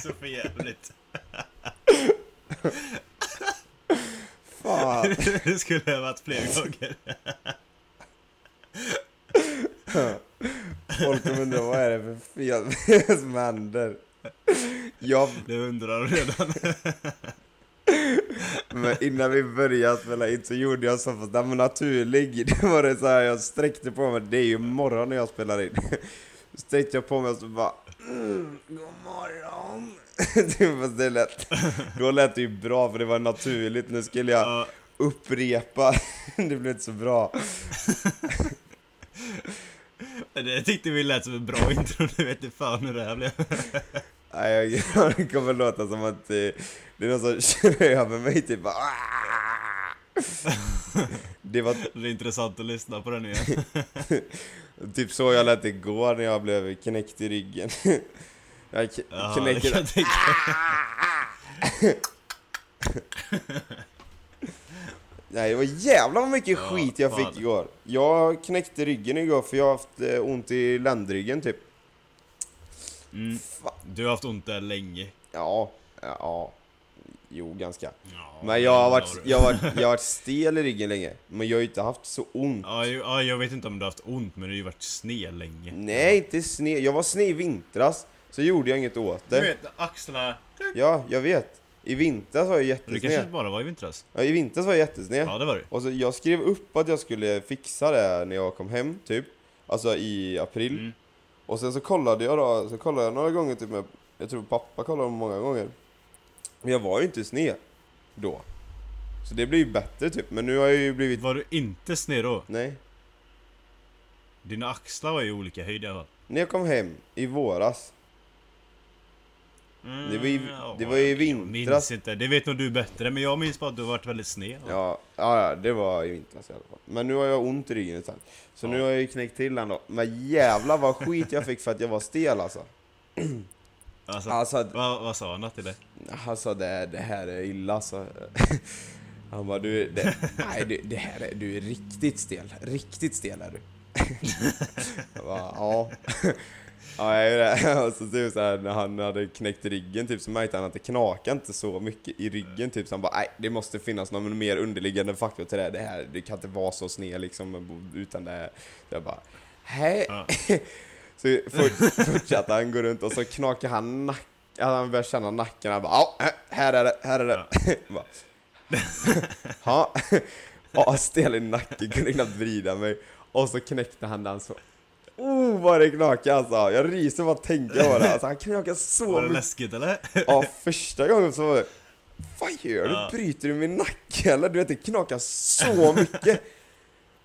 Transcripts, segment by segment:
också för jävligt. Fan. Det skulle ha varit fler gånger. Folk kommer undra vad är det för fel som händer. Jag, Det undrar redan. men innan vi började spela in så gjorde jag så fast naturlig. Det var det så här jag sträckte på mig. Det är ju morgon när jag spelar in. Sträckte jag på mig och så bara mm, God morgon. Fast det lät, då lät det ju bra för det var naturligt. Nu skulle jag Ja, upprepa. Det blev inte så bra. det tyckte vi lät som ett bra intro. Nu vet inte fan hur det här blev. Nej, jag, det kommer låta som att det, är någon som kör över mig typ bara, "Ah!" Det var Det är intressant att lyssna på den igen. Typ så jag lät igår när jag blev knäckt i ryggen. Jag Ja, knäcker... kan jag. Nej, det var jävlar vad mycket Ja, skit jag fan. fick igår. Jag knäckte ryggen igår för jag har haft eh, ont i ländryggen typ. Mm. Du har haft ont där länge. Ja, ja, ja. Jo, ganska. Ja, Men jag har, varit, du. jag, har varit, jag har varit stel i ryggen länge. Men jag har ju inte haft så ont. Ja, ju- ja, jag vet inte om du har haft ont, men du har ju varit sned länge. Nej, inte sned. Jag var sned i vintras, så gjorde jag inget åt Du det. vet, axlarna... Ja, jag vet. I vintras var jag kanske jättesned. inte bara var i vintras? Ja, I vintras var jag jättesned. Ja, det var det. Och så jag skrev upp att jag skulle fixa det när jag kom hem, typ. Alltså i april. Mm. Och sen så kollade jag då, så kollade jag några gånger typ med, jag tror pappa kollade många gånger. Men jag var ju inte sned då. Så det blir ju bättre typ, men nu har jag ju blivit, Var du inte sned då? nej. Dina axlar var ju olika höjd i alla fall. När jag kom hem i våras, Mm, Det var i- ja, det var i Jag vintras. minns inte, det vet nog du bättre, men jag minns bara att du har varit väldigt sned. ja, ja, det var i vintras i alla fall. Men nu har jag ont i ryggen istället. Så Ja. nu har jag ju knäckt till den då. Men jävlar vad skit jag fick för att jag var stel alltså. Alltså, Alltså, vad, vad sa han till dig? Alltså det, det här är illa alltså. Han bara du, det, nej du, det här är, du är riktigt stel. Riktigt stel är du. Jag bara, ja. Ja jag är det. Och så typ så här, när han hade knäckt ryggen typ så märkte han att det knakade inte så mycket i ryggen typ så han bara nej det måste finnas någon mer underliggande faktor till det. Det här, det kan inte vara så sned liksom utan det här. Så jag bara, hej. Ja. Så fort, fortsatte han gå runt och så knakade han nacken, han började känna nacken, han bara ja, här är det, här är det. Ja, ja stel i nacken, kunde knappt vrida mig. Och så knäckte han den så. Oh vad det knakade alltså, jag ryser bara tänka på det. Alltså, han knakade så Var det mycket. läskigt eller? Ja, första gången så var det, Vad gör du? Ja. Bryter du min nacke eller? Du vet det knakar så mycket.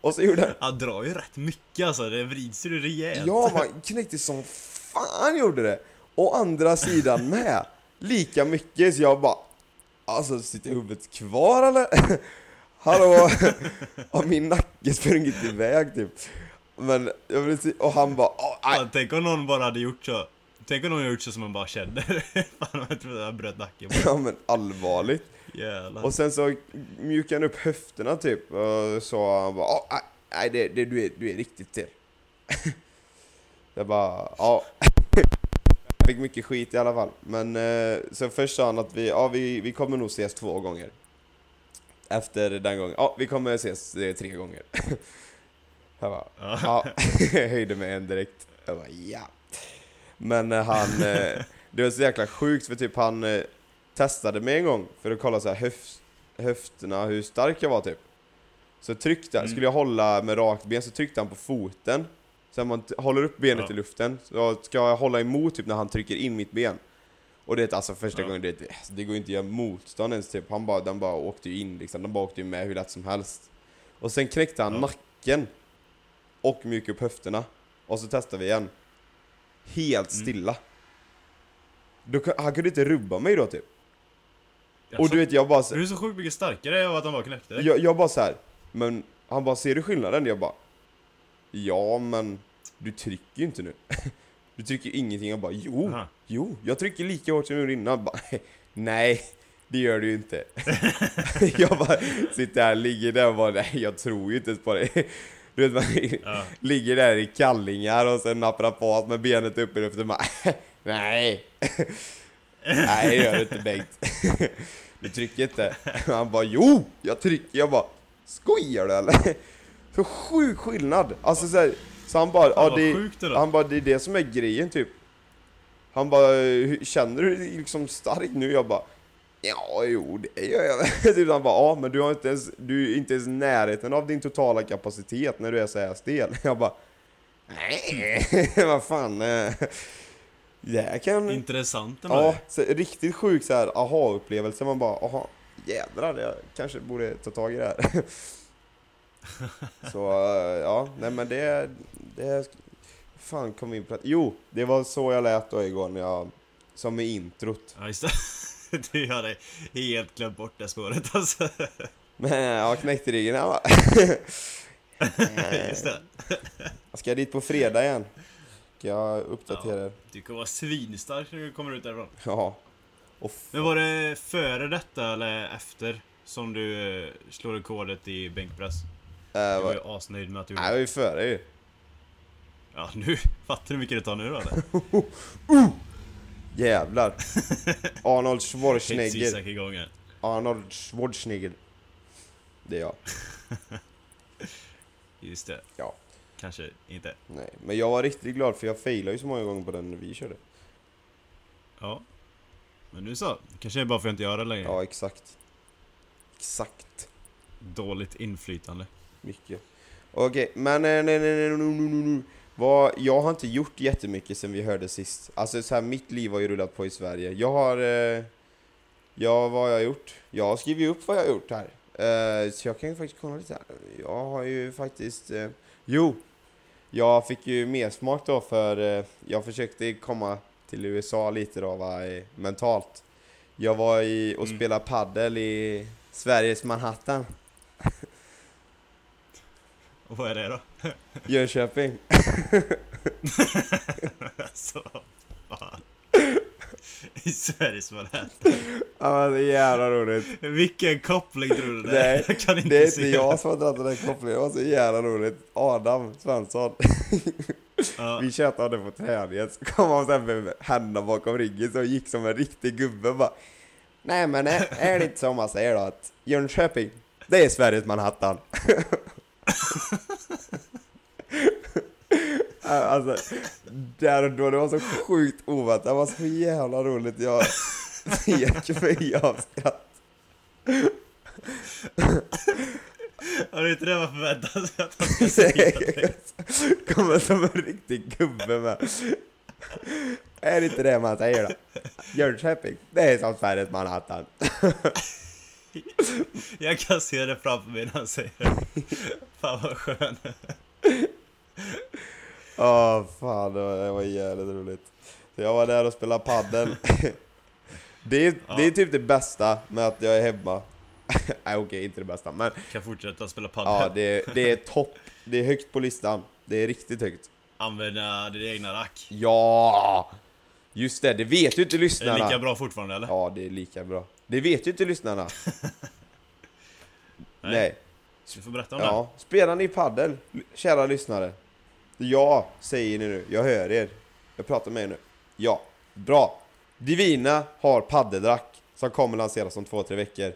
Och så gjorde han Han drar ju rätt mycket alltså, det vrids ju rejält. Ja, man knäckte som fan gjorde det! Och andra sidan med. Lika mycket, så jag bara... Alltså, sitter huvudet kvar eller? Hallå? Har min nacke sprungit iväg typ? Men, jag vill se, och han bara... "Åh, aj." Fan, tänk om någon bara hade gjort så. Tänk om någon hade gjort så som man bara känner. Fan, jag trodde jag bröt nacken. Ja men allvarligt. Jävlar. Och sen så mjukade han upp höfterna typ, och så han bara "Åh, aj, Nej, det, det, du, är, du är riktigt stel. jag bara, ja. Jag fick mycket skit i alla fall. Men eh, sen först sa han att vi, ja, vi, vi kommer nog ses två gånger. Efter den gången. Ja, vi kommer ses eh, tre gånger. jag bara, Ja. ja. höjde mig en direkt. Jag bara, ja. Men eh, han, eh, det var så jäkla sjukt för typ han testade mig en gång för att kolla så här höft, höfterna, hur stark jag var typ. Så tryckte, Mm. skulle jag hålla med rakt ben så tryckte han på foten. Så man håller upp benet Ja. i luften, så ska jag hålla emot typ när han trycker in mitt ben. Och det är alltså första Ja. gången, det, alltså, det går inte att göra motstånd ens typ. Han bara, den bara åkte ju in liksom, den bara åkte ju med hur lätt som helst. Och sen knäckte han Ja. nacken. Och mjukade upp höfterna. Och så testade vi igen. Helt Mm. stilla. Då, kun- han kunde inte rubba mig då typ. Och du vet jag bara Du är så sjukt mycket starkare av att han bara knäckte dig. jag, jag bara så här. men han bara ser du skillnaden? Jag bara Ja men du trycker ju inte nu. Du trycker ingenting. Jag bara jo, Aha. jo, jag trycker lika hårt som jag gjorde innan. Bara, nej, det gör du ju inte. jag bara sitter här, ligger där och bara nej jag tror ju inte ens på det. Du vet man Ja. ligger där i kallingar och sen naprapat med benet uppe i luften Nej! Nej det gör du inte Bengt. Du trycker inte. Han bara jo! Jag trycker. Jag bara skojar du eller? Så sjuk skillnad! Alltså så, här, så han bara, ja det, det han bara det är det som är grejen typ. Han bara, "Hur- känner du dig liksom stark nu? Jag bara Ja, jo det gör jag väl." typ Han bara, ja men du har inte ens, du är inte ens närheten av din totala kapacitet när du är så här stel. Jag bara Nej, vad fan. Här kan... Intressant ändå. Ja, så, riktigt sjuk så här aha-upplevelse. Man bara, aha, jädrar, jag kanske borde ta tag i det här. så, ja, nej men det, det, fan kom vi in på? Jo, det var så jag lät då igår när jag, som i introt. Ja, just det. Du hade helt glömt bort det spåret alltså. Men ja, knäckte ryggen här va? Just det. Jag ska dit på fredag igen. Jag uppdatera er? Du kommer vara svinstark när du kommer ut därifrån. Ja. Och f- Men var det före detta eller efter som du eh, slår rekordet i bänkpress? äh, Jag var ju asnöjd med att du nej, gjorde jag det. är ju före ju. Ja, nu fattar du hur mycket det tar nu då eller? Jävlar. Arnold Schwarzenegger. Arnold Schwarzenegger. Det är jag. Just det. Ja. Kanske inte. Nej, men jag var riktigt glad för jag failade ju så många gånger på den vi körde. Ja. Men nu så. Kanske är bara för att jag inte gör det längre. Ja, exakt. Exakt. Dåligt inflytande. Mycket. Okej, men eh, nej, nej, nej, nej, nej, nej. Vad, jag har inte gjort jättemycket sen vi hörde sist. Alltså så här, mitt liv har ju rullat på i Sverige. Jag har... Eh, ja, vad har jag gjort? Jag har skrivit upp vad jag har gjort här. Eh, så jag kan ju faktiskt kolla lite här. Jag har ju faktiskt... Eh, jo! Jag fick ju mer smak då för eh, jag försökte komma till USA lite då va, mentalt. Jag var i och Mm. spelade paddel i Sveriges Manhattan. Och vad är det då? Jönköping. alltså, fan. I Sveriges Manhattan. Ja det är jävla roligt. Vilken koppling tror du det Nej, Jag kan inte Det är se inte jag som har dragit den här kopplingen, det var så jävla roligt. Adam Svensson. Ja, Vi tjötade på träningen, så kom han sen med händerna bakom ryggen så gick som en riktig gubbe bara. Nej men är, är det inte så man säger då att Jönköping, det är Sveriges Manhattan. alltså, där och då, det var så sjukt oväntat, det var så jävla roligt. Jag vek mig av skratt. Har du inte det man förväntar sig att han ska säga? Kommer som en riktig gubbe med. Är det inte det man säger då? Jönköping, det är som Sveriges Manhattan. Jag kan se det framför mig när han säger det. Fan vad skön. Åh fan, det var, det var jävligt roligt. Så jag var där och spelade paddel. Det är, det är typ det bästa med att jag är hemma. Nej okej, inte det bästa, men Kan fortsätta spela padel. ja, det, är- det är topp. Det är högt på listan. Det är riktigt högt. Använda din egna rack. Ja! Just det, det vet ju inte Är det lyssnarna. lika bra fortfarande eller? Ja, det är lika bra. Det vet ju inte lyssnarna. Nej. Du får berätta om det. Ja, spelar ni paddel, kära lyssnare? Ja, säger ni nu. Jag hör er. Jag pratar med er nu. Ja, bra. Divina har paddelrack som kommer lanseras om två, tre veckor.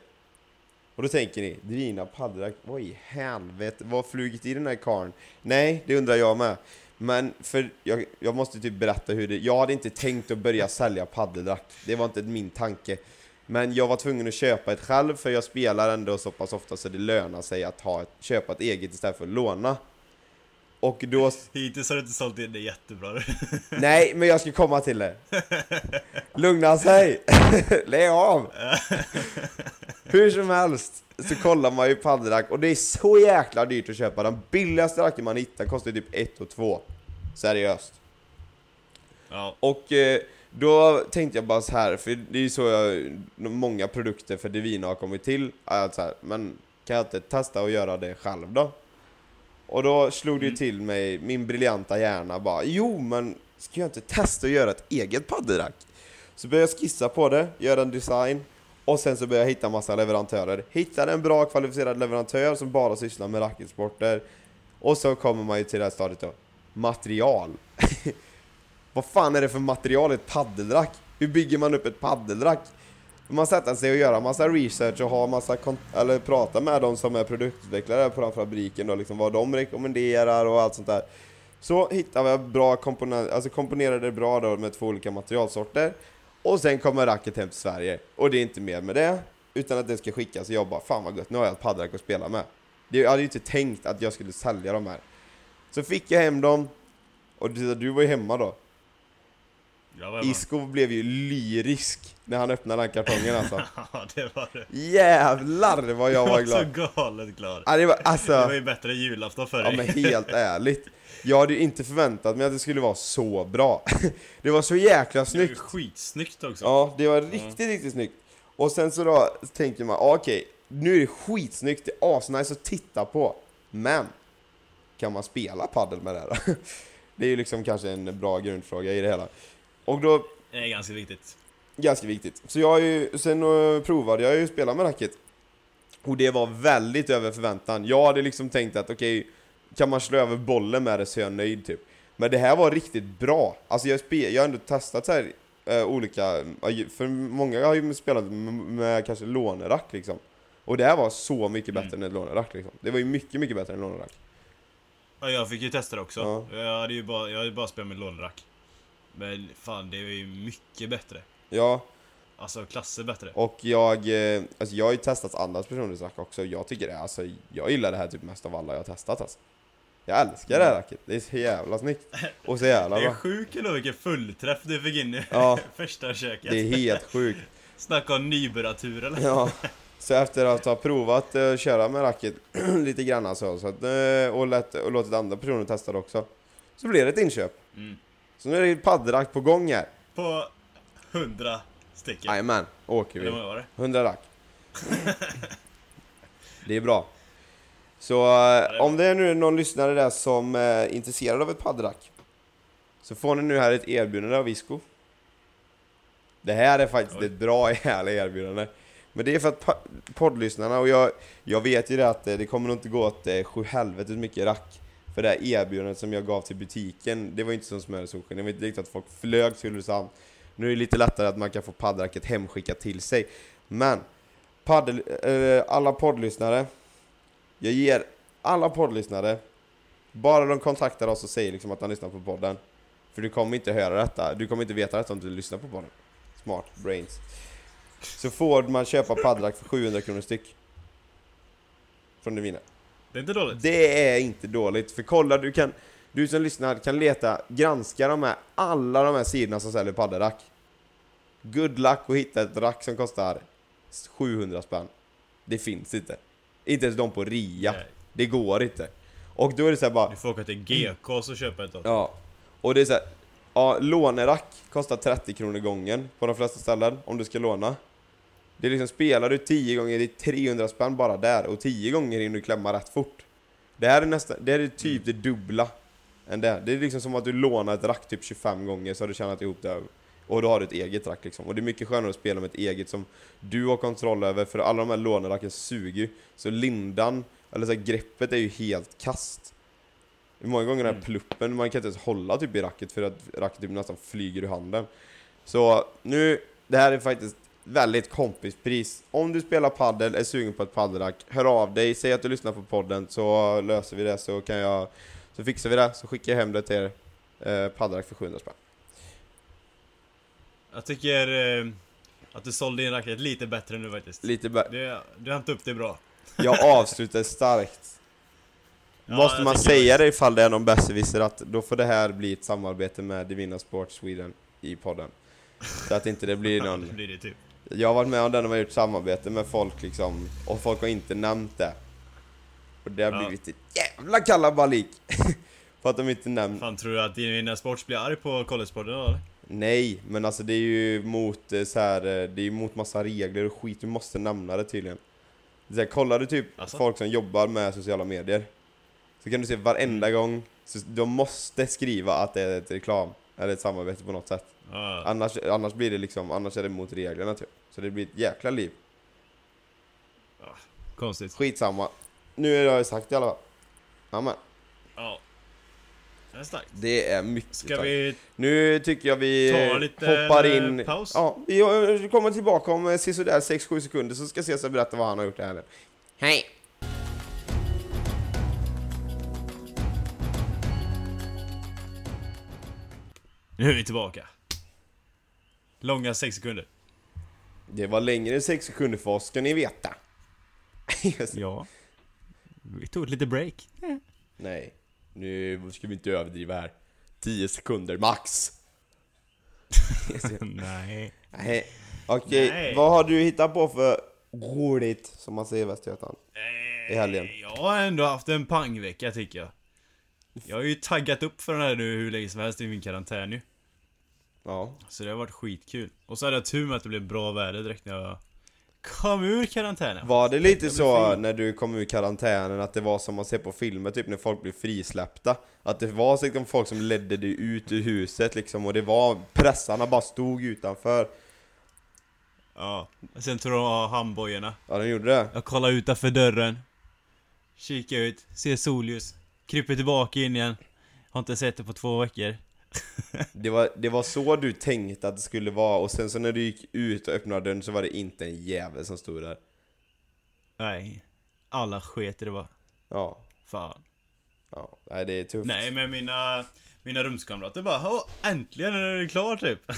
Och då tänker ni, Divina paddelrack, vad i helvete, vad har flugit i den här karln? Nej, det undrar jag med. Men för jag, jag måste typ berätta hur det... Jag hade inte tänkt att börja sälja paddelrack. Det var inte min tanke. Men jag var tvungen att köpa ett själv för jag spelar ändå så pass ofta så det lönar sig att ha ett, köpa ett eget istället för att låna. Och då... Hittills har du inte sålt in det jättebra. Nej, men jag ska komma till det. Lugna sig! Lägg av! Hur som helst så kollar man ju paddelrack och det är så jäkla dyrt att köpa. Den billigaste racken man hittar kostar typ 1 och 2. Seriöst. Ja, Och eh, då tänkte jag bara så här, för det är ju så jag, många produkter för Divina har kommit till. Att så här, men kan jag inte testa att göra det själv då? Och då slog det ju till mig, min briljanta hjärna bara, jo men ska jag inte testa att göra ett eget paddelrack? Så började jag skissa på det, göra en design, och sen så började jag hitta massa leverantörer. Hittade en bra kvalificerad leverantör som bara sysslar med racketsporter. Och så kommer man ju till det här stadiet då. Material. Vad fan är det för material i ett paddelrack? Hur bygger man upp ett paddelrack? Man sätter sig och gör massa research och ha massa eller prata med de som är produktutvecklare på den fabriken och liksom vad de rekommenderar och allt sånt där. Så hittar vi bra komponenter, alltså komponerade bra då med två olika materialsorter. Och sen kommer racket hem till Sverige. Och det är inte mer med det, utan att det ska skickas och jag bara fan vad gött, nu har jag ett paddelrack att spela med. Jag hade ju inte tänkt att jag skulle sälja de här. Så fick jag hem dem, och du var ju hemma då. Isko blev ju lyrisk när han öppnade den kartongen alltså. Ja, det var det. Jävlar vad jag var glad. Jag var så galet glad. Ja, det, var, alltså... det var ju bättre julafton för dig. Ja men helt ärligt. Jag hade ju inte förväntat mig att det skulle vara så bra. Det var så jäkla snyggt. Det var skitsnyggt också. Ja, det var riktigt, ja. riktigt snyggt. Och sen så då tänker man, okej, okay, nu är det skitsnyggt, det är asnice att titta på. Men, kan man spela paddel med det här då? Det är ju liksom kanske en bra grundfråga i det hela. Och då... Det är ganska viktigt. Ganska viktigt. Så jag har ju, sen provade jag ju spela med racket. Och det var väldigt över förväntan. Jag hade liksom tänkt att okej, okay, kan man slå över bollen med det så är jag nöjd typ. Men det här var riktigt bra. Alltså jag, spel, jag har ändå testat så här äh, olika, för många har ju spelat med, med kanske lånerack liksom. Och det här var så mycket bättre mm. än ett lånerack liksom. Det var ju mycket, mycket bättre än lånerack. Ja, jag fick ju testa det också. Ja. Jag hade ju bara, jag hade bara spelat med lånerack. Men fan, det är ju mycket bättre. Ja. Alltså klasser bättre. Och jag, eh, alltså jag har ju testat andras personers rack också. Jag tycker det, alltså jag gillar det här typ mest av alla jag har testat alltså. Jag älskar det här racket, det är så jävla snyggt. Och så jävla. Det är sjukt ändå vilken fullträff du fick in i ja, första köket. Det är helt sjukt. Snacka om nybörjartur eller? Ja. Så efter att ha provat att uh, köra med racket lite grann så, så att, uh, och, lätt, och låtit andra personer testa det också. Så blev det ett inköp. Mm. Så nu är det paddelrack på gång här. På 100 stycken? Jajamän, åker vi. Eller vad var det? 100 rack. det är bra. Så uh, om det är nu någon lyssnare där som är intresserad av ett paddelrack så får ni nu här ett erbjudande av Visco. Det här är faktiskt Oj. ett bra jävla erbjudande. Men det är för att poddlyssnarna, och jag, jag vet ju det att det kommer nog inte gå åt eh, sju helvetes mycket rack. För det här erbjudandet som jag gav till butiken, det var inte som smör i solsken. Det var inte riktigt att folk flög till Ulricehamn. Nu är det lite lättare att man kan få paddracket hemskickat till sig. Men, paddel, äh, alla poddlyssnare, jag ger alla poddlyssnare, bara de kontaktar oss och säger liksom att de lyssnar på podden. För du kommer inte höra detta, du kommer inte veta detta om du lyssnar på podden. Smart brains. Så får man köpa paddrack för 700 kronor styck. Från Devina. Det är inte dåligt. Det är inte dåligt, för kolla du kan Du som lyssnar kan leta, granska de här, alla de här sidorna som säljer paddelrack. Good luck att hitta ett rack som kostar 700 spänn. Det finns inte. Inte ens de på ria. Nej. Det går inte. Och då är det så bara... Du får åka till GK och köpa ett Ja. Och det är så här, Ja, lånerack kostar 30 kronor gången på de flesta ställen om du ska låna. Det är liksom, spelar du 10 gånger, det är 300 spänn bara där och 10 gånger hinner du klämma rätt fort. Det här är nästan, det här är typ det dubbla. Än det. det är liksom som att du lånar ett rack typ 25 gånger så har du tjänat ihop det. Och då har du ett eget rack liksom. Och det är mycket skönare att spela med ett eget som du har kontroll över, för alla de här låneracken suger ju. Så lindan, eller så här, greppet är ju helt kast. Många gånger den här mm. pluppen, man kan inte ens hålla typ i racket för att racket typ nästan flyger ur handen. Så nu, det här är faktiskt väldigt kompispris. Om du spelar paddel, är sugen på ett paddelrack, hör av dig, säg att du lyssnar på podden så löser vi det så kan jag, så fixar vi det, så skickar jag hem det till er. Eh, paddelrack för 700 spänn. Jag tycker eh, att du sålde in racket lite bättre nu faktiskt. Lite bättre. Du har inte upp det bra. Jag avslutar starkt. Ja, Måste man säga det ifall det är någon besserwisser att då får det här bli ett samarbete med Divina Sports Sweden i podden. Så att inte det blir någon... det blir det typ. Jag har varit med om det när man har gjort samarbete med folk liksom, och folk har inte nämnt det. Och det har ja. blivit ett jävla kalabalik! För att de inte nämnt... Fan, tror du att Divina Sports blir arg på collegepodden eller? Nej, men alltså det är ju mot eh, så här, eh, det är ju mot massa regler och skit, du måste nämna det tydligen. Så här, kollar du typ alltså? folk som jobbar med sociala medier så kan du se varenda mm. gång, så de måste skriva att det är ett reklam, eller ett samarbete på något sätt. Ah. Annars, annars blir det liksom, annars är det mot reglerna typ. Så det blir ett jäkla liv. Ah, konstigt. Skitsamma. Nu har jag sagt det i alla fall. Amen. Det är starkt. Det är mycket Ska starkt. vi... Nu tycker jag vi hoppar eh, in... paus? Ja, vi kommer tillbaka om eh, sisådär 6-7 sekunder så ska Cesar berätta vad han har gjort i helgen. Hej! Nu är vi tillbaka. Långa sex sekunder. Det var längre än 6 sekunder för oss, ska ni veta. Ja. Vi tog ett litet break. Nej, nu ska vi inte överdriva här. 10 sekunder max. Nej. Nej. Okej, Nej. vad har du hittat på för roligt, som man säger i Västergötland? I helgen. Eh, Jag har ändå haft en pangvecka tycker jag. Jag har ju taggat upp för den här nu hur länge som helst i min karantän ju. Ja. Så det har varit skitkul. Och så hade jag tur med att det blev bra väder direkt när jag kom ur karantänen. Var det lite så när du kom ur karantänen att det var som man ser på filmer typ när folk blir frisläppta? Att det var liksom folk som ledde dig ut ur huset liksom och det var pressarna bara stod utanför. Ja. Sen tog de av handbojorna. Ja, de gjorde det. Jag kollar utanför dörren. Kikar ut, ser solljus. Kryper tillbaka in igen. Har inte sett det på två veckor. Det var, det var så du tänkte att det skulle vara och sen så när du gick ut och öppnade dörren så var det inte en jävel som stod där. Nej. Alla sket i det bara. Ja. Fan. Ja, nej det är tufft. Nej men mina, mina rumskamrater bara "Åh, äntligen är det klart typ.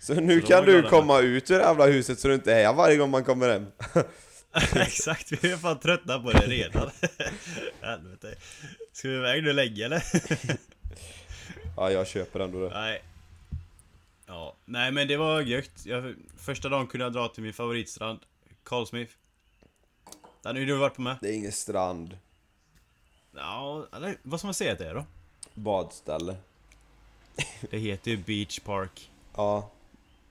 Så nu Så kan du komma ut ur det jävla huset så du inte är varje gång man kommer hem. Exakt, vi är fan trötta på det redan. Helvete. Ska vi iväg nu länge eller? Ja, jag köper ändå det. Nej. Ja, nej men det var gött. Jag, första dagen kunde jag dra till min favoritstrand, Carl Smith. Den har du varit på med. Det är ingen strand. Ja, eller vad ska man säga att det är då? Badställe. Det heter ju Beach Park. Ja.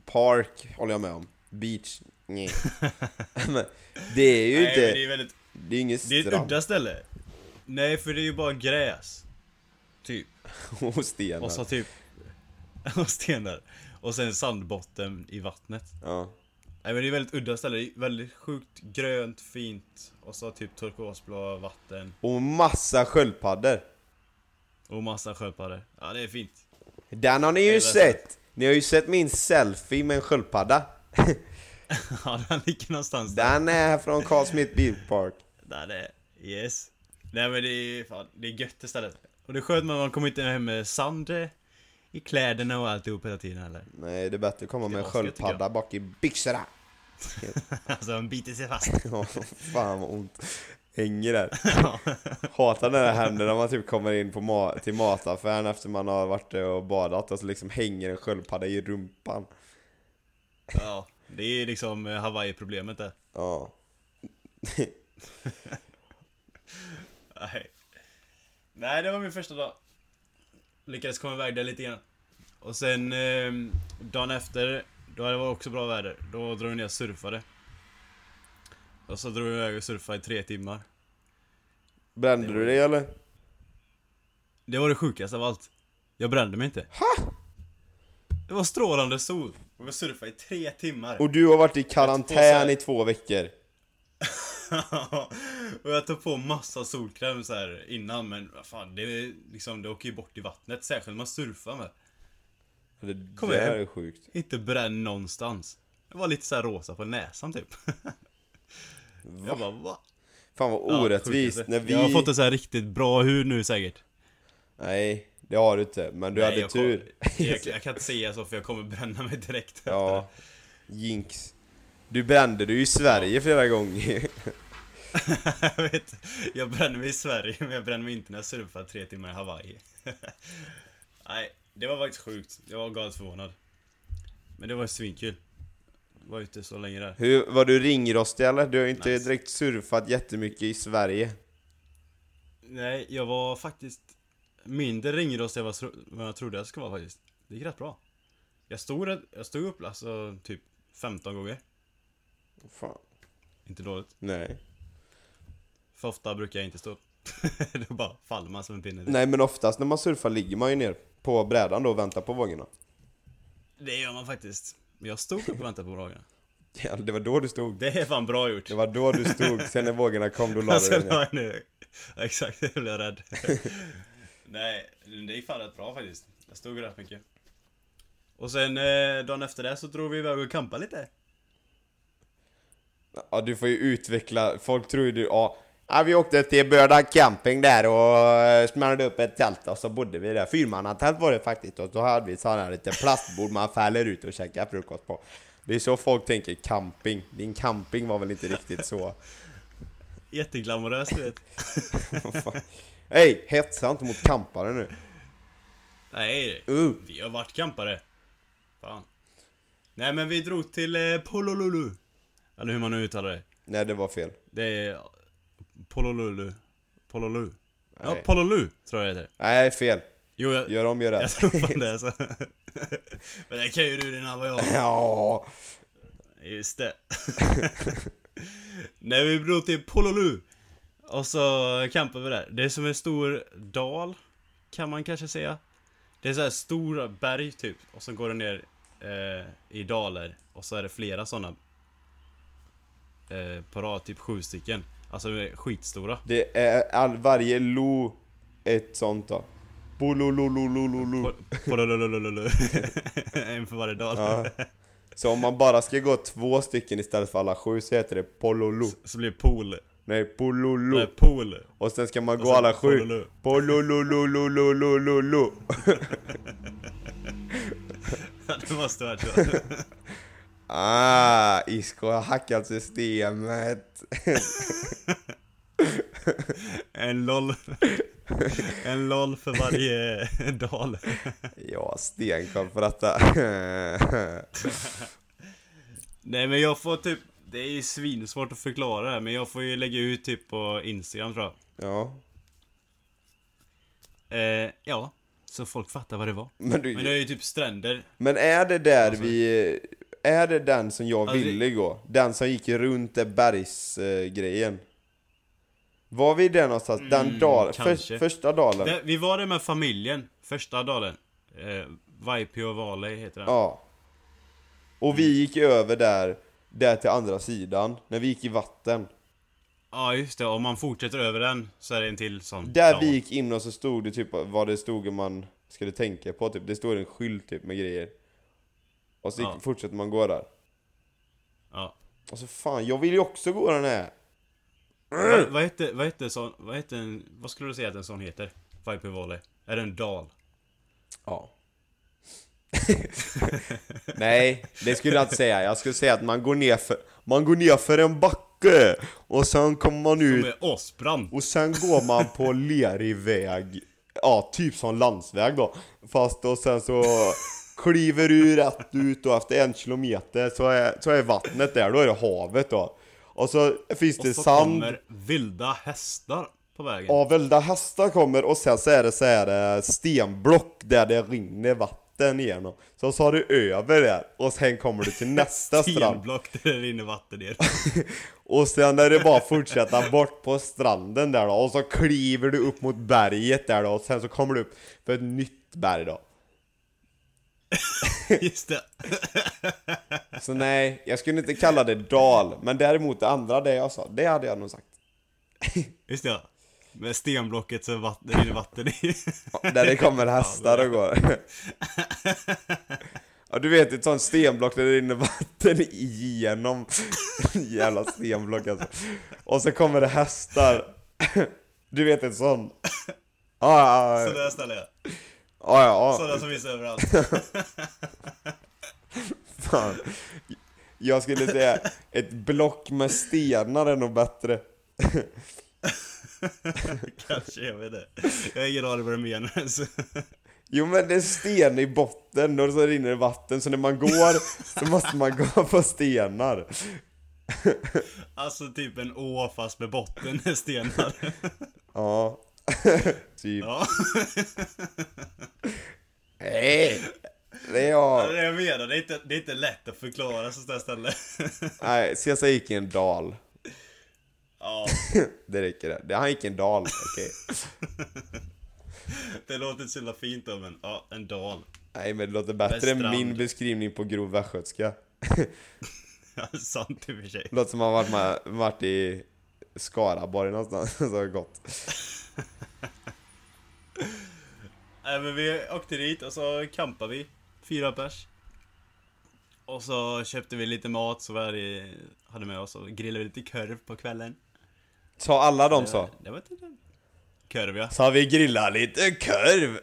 Park håller jag med om. Beach, nej. Men det är ju Nej, inte, det är väldigt, det är ingen det är ett strand. udda ställe. Nej, för det är ju bara gräs. Typ. Och stenar. Och så typ... Och stenar. Och sen sandbotten i vattnet. Ja. Nej men det är väldigt udda ställe, det är väldigt sjukt grönt, fint och så typ turkosblå vatten Och massa sköldpaddor. och massa sköldpaddor. Ja det är fint. Den har ni ju sett! Ni har ju sett min selfie med en sköldpadda. Ja den ligger någonstans där. Den är från Carl Smith Beach Park. Där det är. Yes. Nej men det är fan, det är gött det stället. Och det är skönt när man kommer inte hem med sand i kläderna och alltihop hela tiden heller. Nej, det är bättre att komma med en sköldpadda bak i byxorna. Alltså de biter sig fast. Ja, fan vad ont. Hänger där. Hatar när det händer när man typ kommer in på ma- till mataffären efter man har varit och badat och så liksom hänger en sköldpadda i rumpan. Ja, det är liksom Hawaii-problemet där. Ja. Nej. Nej, det var min första dag. Lyckades komma iväg där lite grann. Och sen eh, dagen efter, då det var också bra väder. Då drog jag ner och surfade. Och så drog jag iväg och surfade i tre timmar. Brände Det var- du dig eller? Det var det sjukaste av allt. Jag brände mig inte. Det var strålande sol. Och jag surfade i tre timmar. Och du har varit i karantän i två veckor. och jag tog på massa solkräm så här innan men vad fan, det, är liksom, det åker ju bort i vattnet. Särskilt när man surfar med. Det, Kom det här är sjukt. Inte bränd någonstans. Jag var lite så här rosa på näsan typ. Jag bara va? Fan vad Ja, orättvist. sjukaste. när vi... Jag har fått en så här riktigt bra hud nu säkert. Nej, det har du inte. Men du Nej, hade jag tur. Kom, jag, jag kan inte säga så för jag kommer bränna mig direkt efter Ja. Jinx. Du brände dig i Sverige flera gånger. jag vet, jag bränner mig i Sverige men jag bränner mig inte när jag surfar tre timmar i Hawaii. Nej, det var faktiskt sjukt. Jag var galet förvånad. Men det var svinkul. Var ute så länge där. Hur, var du ringrostig eller? Du har ju inte Nice. direkt surfat jättemycket i Sverige. Nej, jag var faktiskt mindre ringrostig än vad jag trodde jag skulle vara faktiskt. Det gick rätt bra. Jag stod, jag stod upp alltså typ 15 gånger. Fan. Inte dåligt. Nej. För ofta brukar jag inte stå upp. Då bara faller man som en pinne. Nej men oftast när man surfar ligger man ju ner på brädan då och väntar på vågorna. Det gör man faktiskt. Jag stod upp och väntade på vågorna. Ja, det var då du stod. Det är fan bra gjort. Det var då du stod, sen när vågorna kom då la du dig ner. ja, nu. Exakt, jag blev rädd. Nej, det gick fan rätt bra faktiskt. Jag stod rätt mycket. Och sen eh, dagen efter det så drog vi iväg och campade lite. Ja, du får ju utveckla, folk tror ju du, ja, ja vi åkte till Börda camping där och eh, smällde upp ett tält och så bodde vi där. Fyrmannatält var det faktiskt och så hade vi sådana här lite plastbord man fäller ut och käkar frukost på. Det är så folk tänker camping. Din camping var väl inte riktigt så. Jätteglamoröst du vet. Hej, hetsa inte mot campare nu. Nej, Uh. vi har varit campare. Fan. Nej men vi drog till eh, Pololulu. Eller hur man nu uttalar det. Nej, det var fel. Det är Pololulu. Pololu. Ja, Nej. Pololu tror jag det heter. Nej, fel. Jo, jag, Gör om, gör jag rätt. tror fan det alltså. Men det kan ju du innan vad jag. Ja, Just det. Nej vi drog till Pololu. Och så campade vi där. Det är som en stor dal. Kan man kanske säga. Det är så här stora berg typ. Och så går det ner eh, i dalar. Och så är det flera sådana. Eh, på rad, typ sju stycken. Alltså de är skitstora. det är all, varje lo ett sånt då. Bololololololo. En för varje dal. Ja. Så om man bara ska gå två stycken istället för alla sju så heter det pololo. Så blir det pool. Nej, pololo. Nej, pool. Och sen ska man gå alla sju. pololo. Polololololololo. det måste varit så. Ah, Isko har hackat systemet. En LOL. En LOL för varje dal. Ja, stenkoll på detta. Nej men jag får typ, det är ju svinsvårt att förklara det här men jag får ju lägga ut typ på Instagram tror jag. Ja, Eh, ja, så folk fattar vad det var. men du... Men det är ju typ stränder. Men är det där Alltså- vi... Är det den som jag Alltså, ville gå? Den som gick runt det bergsgrejen? Var vi där någonstans? den Mm, dal, för, kanske. första dalen? Det, vi var där med familjen, första dalen. Eh, Vaipio Valley heter den. Ja. Och vi gick över där, där till andra sidan, när vi gick i vatten. Ja just det, om man fortsätter över den så är det en till sån Där dal. vi gick in och så stod det typ vad det stod man skulle tänka på, typ. det stod en skylt typ med grejer. Och så Ja. fortsätter man gå där. Ja. Och så fan, jag vill ju också gå den här! Vad, vad hette, vad hette sån, vad hette en, vad skulle du säga att en sån heter? Vaipio Valley? Är det en dal? Ja. Nej, det skulle jag inte säga. Jag skulle säga att man går ner för, man går ner för en backe och sen kommer man Som ut är asbrant. och sen går man på lerig väg. Ja, typ som landsväg då. Fast och sen så kliver du rätt ut och efter en kilometer så är, så är vattnet där, då är det havet då. Och så finns det Och så sand. kommer vilda hästar på vägen. Ja, vilda hästar kommer och sen så är det så här eh, stenblock där det rinner vatten igenom. Så så har du över där och sen kommer du till nästa strand. Stenblock där det rinner vatten ner. Och sen är det bara att fortsätta bort på stranden där då och så kliver du upp mot berget där då och sen så kommer du upp för ett nytt berg då. Just det. Så nej, jag skulle inte kalla det dal, men däremot det andra det jag sa, det hade jag nog sagt. Just det. ja. Med stenblocket så vatten, rinner vatten i. Där det kommer hästar och går. Ja du vet ett sånt stenblock där det rinner vatten igenom Jävla stenblock alltså Och så kommer det hästar Du vet ett sånt Ja ja ja Sådana ställer jag. Ja, ja, Sådana som finns överallt. fan Jag skulle säga ett block med stenar är nog bättre Kanske, jag vet inte. Jag har ingen aning vad du menar ens. Jo men det är sten i botten och så rinner det vatten så när man går så måste man gå på stenar Alltså typ en å fast med botten med stenar. Ja Typ Ja, Hej! Det är det jag. är det jag menar. Det är inte, det är inte lätt att förklara sånt där ställe. Nej, Caesar gick i en dal. Ja, Det räcker det. det. Han gick i en dal, okej. det låter inte så jävla fint då men ja, en dal. Nej men det låter bättre än min beskrivning på grov västgötska. Ja, sant i och för sig. Det låter som att man varit, med, varit i Skaraborg någonstans. Så gott. Nej men vi åkte dit och så campade vi. Fyra pers. Och så köpte vi lite mat så vi hade, med oss och grillade vi lite korv på kvällen. Sa alla de så? Det var inte Korv ja. Sa vi grilla lite korv?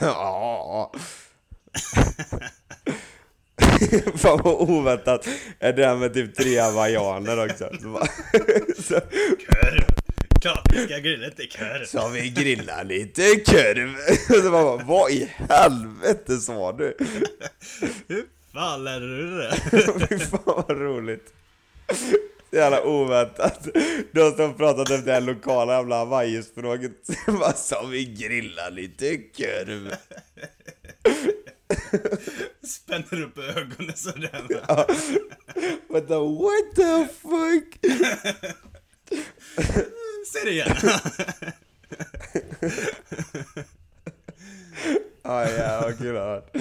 Ja. Fan vad oväntat är det här med typ tre hawaiianer också. Så, bara, så, Korv! Klart vi ska grilla lite korv. så vi grilla lite korv. Så bara, vad i helvete sa du? Hur fan lärde du det? Fy fan vad roligt. Så jävla oväntat. De som pratat efter det här lokala jävla hawaiispråket. Bara sa vi grilla lite korv. Spänner upp ögonen sådär. What the, what the fuck? Säg det igen. Ja jävlar vad kul det har varit.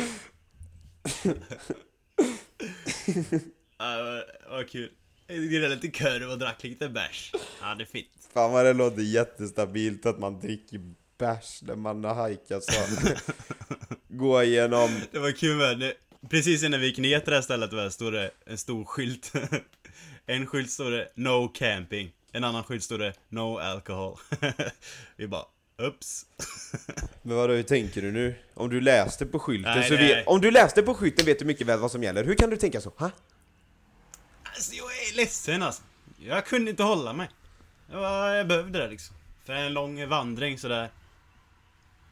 Vad- kul. Jag grillade lite korv och drack lite bärs. Ja, det är fint. Fan vad det låter jättestabilt att man dricker bärs när man har hajkat så. Gå igenom, Det var kul med. Precis innan vi gick ner till det här stället var, stod det en stor skylt. En skylt stod det No camping. En annan skylt stod det No alcohol. Vi bara, ups. men vadå hur tänker du nu? Om du läste på skylten Nej, så nej. vet, om du läste på skylten vet du mycket väl vad som gäller. Hur kan du tänka så? Ha? Alltså jag är ledsen alltså. Jag kunde inte hålla mig. Jag, jag behövde det liksom. För en lång vandring sådär.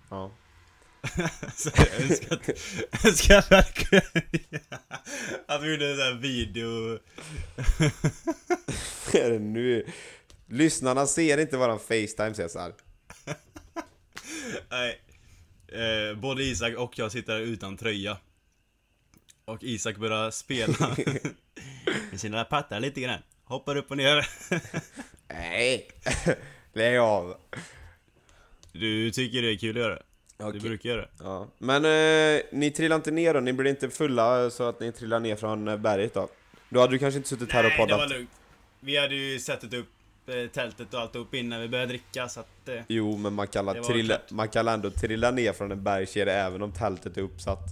Ja. Så jag önskar att, jag önskar verkligen att vi gjorde en sån här video. Är det nu? Lyssnarna ser inte våran Facetime Cesar. Nej. Eh, både Isak och jag sitter utan tröja. Och Isak börjar spela med sina pattar lite grann. Hoppar upp och ner. Nej! Lägg av. Du tycker det är kul att göra Okej. Du brukar göra det? Ja. Men eh, ni trillar inte ner då? Ni blir inte fulla så att ni trillar ner från eh, berget då? Då hade du kanske inte suttit här och Nej, det var poddat? lugnt. Vi hade ju sättit upp eh, tältet och allt upp innan vi började dricka så att... Eh, Jo, men man kan, trilla, klart. man kan ändå trilla ner från en bergskedja även om tältet är uppsatt.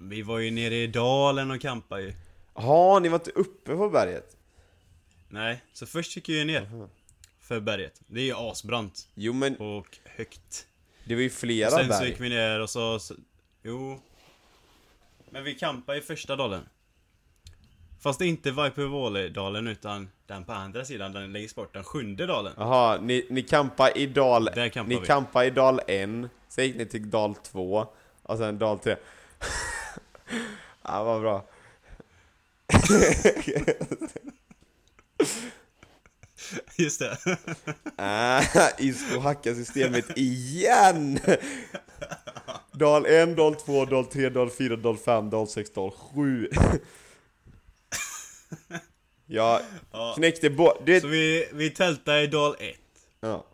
vi var ju nere i dalen och campade ju. Jaha, ni var inte uppe på berget? Nej, så först gick vi ju ner. För berget. Det är ju asbrant. Jo, men Och högt. Det var ju Och flera sen så berg. gick vi ner och så... så jo. Men vi campade i första dalen. Fast inte Vaipuvåle-dalen utan den på andra sidan, den längst bort, den sjunde dalen. Jaha, ni, ni campar i dal... Där campar Ni vi. campar i dal 1, sen gick ni till dal 2, och sen dal 3. ja, vad bra. Just det. Ah, Isko hackar systemet igen! Dal 1, dal 2, dal 3, dal 4, dal 5, dal 6, dal 7. Jag Ja. knäckte bo... Du Så vi, vi tältade i dal 1. Ja,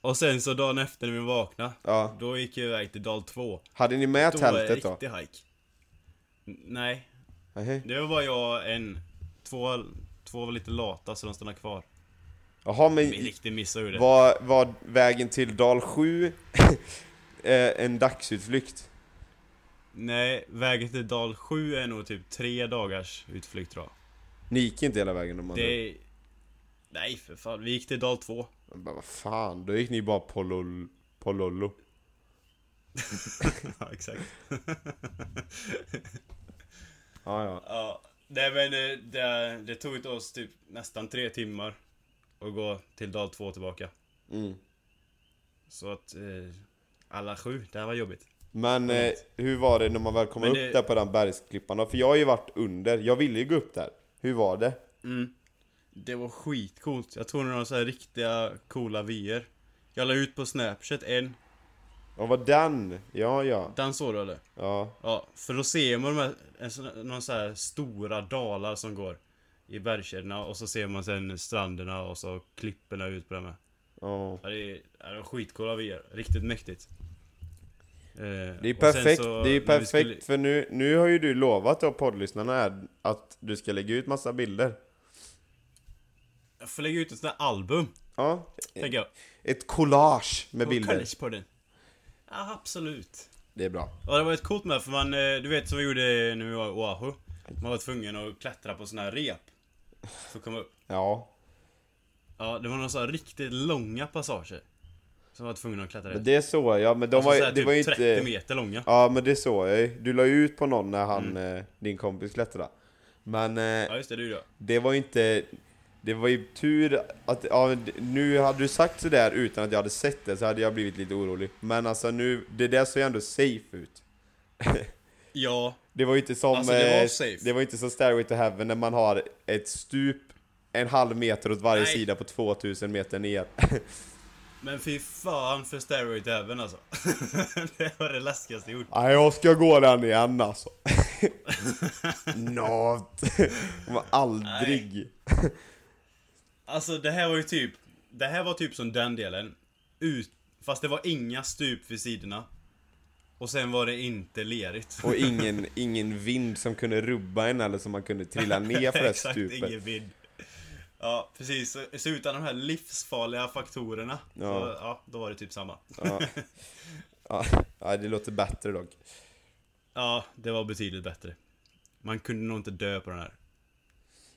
Och sen så dagen efter när vi vaknade, ja. då gick vi iväg till dal 2. Hade ni med Då var det tältet då? riktig hike. N- Nej, Nej. det var bara jag en. Två, två var lite lata så de stannade kvar. Jaha, men Vi riktigt missade ju det. var, var vägen till dal 7 eh, en dagsutflykt? Nej, vägen till dal 7 är nog typ tre dagars utflykt tror jag. Ni gick inte hela vägen om man Det... Nej för fan, vi gick till dal 2. Jag bara, vad fan, då gick ni bara på, lol, på lollo. ja, exakt. Ja, ja. Ja, nej men eh, det, det tog oss typ nästan tre timmar att gå till dal 2 tillbaka. Mm. Så att eh, alla sju, det här var jobbigt. Men eh, hur var det när man väl kom Men upp det- där på den bergsklippan då? För jag har ju varit under, jag ville ju gå upp där. Hur var det? Mm. Det var skitcoolt. Jag tog några så här riktiga coola vyer. Jag la ut på Snapchat en. Och var den? Ja, ja. Den såg du eller? Ja. Ja, för då ser man de här, någon så här stora dalar som går i bergskedjorna och så ser man sen stränderna och så klipporna ut på dem. här. ja. Ja, det är, ja, var skitcoola vyer. Riktigt mäktigt. Eh, Det är perfekt, så det är perfekt skulle- för nu, nu har ju du lovat då poddlyssnarna att du ska lägga ut massa bilder. Jag får lägga ut ett sånt här album, Ja, tänker jag. ett collage med På bilder. Collegepodden. Ja, absolut. Det är bra. Ja, det var ett coolt med för man, eh, du vet som vi gjorde när vi var i Oahu. Man var tvungen att klättra på såna här rep. För att komma upp. Ja. Ja, det var några så här riktigt långa passager. Som var tvungen att klättra Men i. det är så, ja men de Alltså var, så här det typ var ju 30 inte... meter långa. Ja men det såg jag. Du la ju ut på någon när han, Mm. eh, din kompis klättrade. Men eh, Ja, just det, du då. det var ju inte... Det var ju tur att, ja, nu hade du sagt sådär utan att jag hade sett det så hade jag blivit lite orolig. Men alltså nu, det där såg ju ändå safe ut. Ja, Det var ju inte som... Alltså, det var eh, safe. det var inte som Stairway to Heaven när man har ett stup en halv meter åt varje Nej. sida på 2000 meter ner. men fy fan för Stairway to Heaven alltså. det var det läskigaste jag gjort. Nej, jag ska gå den igen alltså. Men aldrig. Alltså det här var ju typ, det här var typ som den delen. Ut, fast det var inga stup vid sidorna. Och sen var det inte lerigt. Och ingen, ingen vind som kunde rubba en eller som man kunde trilla ner för det Exakt, stupet. ingen vind. Ja, precis. Så, så utan de här livsfarliga faktorerna, Ja. Så, ja, då var det typ samma. Ja. Ja. ja, det låter bättre dock. Ja, det var betydligt bättre. Man kunde nog inte dö på den här.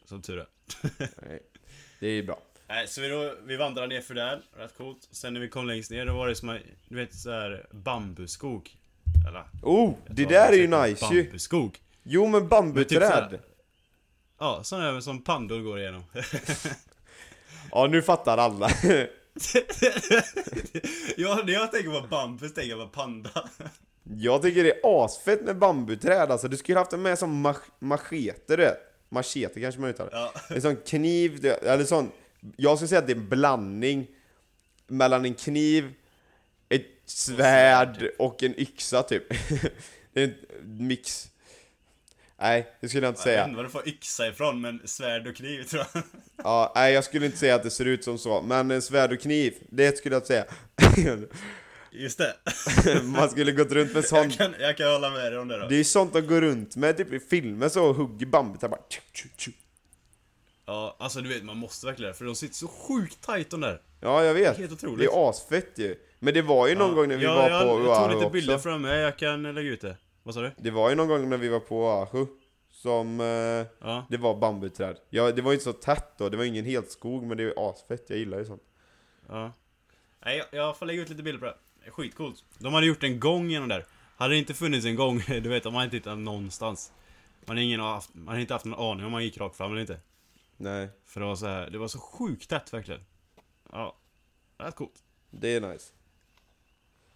Som tur är. Nej. Det är ju bra. Nej, så vi, då, vi vandrade ner för där, rätt coolt. Sen när vi kom längst ner, då var det som, du vet så här bambuskog. Eller? Oh, det Ja, där är ju säkert nice ju. Bambuskog. Jo men typ bambuträd. såhär- Ja, sådana där som pandor går igenom. Ja, nu fattar alla. ja, när jag tänker på bambus tänker jag på panda. Jag tycker det är asfett med bambuträd alltså. Du skulle haft det med som mach- machete du vet. Machete kanske man uttalar. Ja. En sån kniv, eller sån. Jag skulle säga att det är en blandning mellan en kniv, svärd och en yxa typ. Det är en mix. Nej, det skulle jag inte Jag vet säga. inte var du får yxa ifrån, men svärd och kniv tror jag. Ja, nej, jag skulle inte säga att det ser ut som så, men en svärd och kniv, det skulle jag säga. Just det. Man skulle gått runt med sånt. Jag kan, jag kan hålla med dig om det då. Det är ju sånt att gå runt med typ i filmer så och hugger bambut här bara tju, tju, tju. Ja, alltså du vet, man måste verkligen det, för de sitter så sjukt tight de där. Ja, jag vet. Helt otroligt. Det är asfett ju. Men det var ju någon Ja. gång när vi ja, var jag, på Jag tog Oahu lite bilder också. framme, jag kan lägga ut det. Vad sa du? Det var ju någon gång när vi var på Oahu som eh, Ja. det var bambuträd. Ja, det var ju inte så tätt då, det var ingen helt skog men det är asfett, jag gillar ju sånt. Ja. Nej, jag, jag får lägga ut lite bilder på det. Det är skitcoolt. De hade gjort en gång genom där. Hade det inte funnits en gång, du vet, de hade inte hittat någonstans. Man har, ingen haft, man har inte haft någon aning om man gick rakt fram eller inte. Nej, För det var så här, det var så sjukt tätt verkligen. Ja. Rätt coolt. det är nice.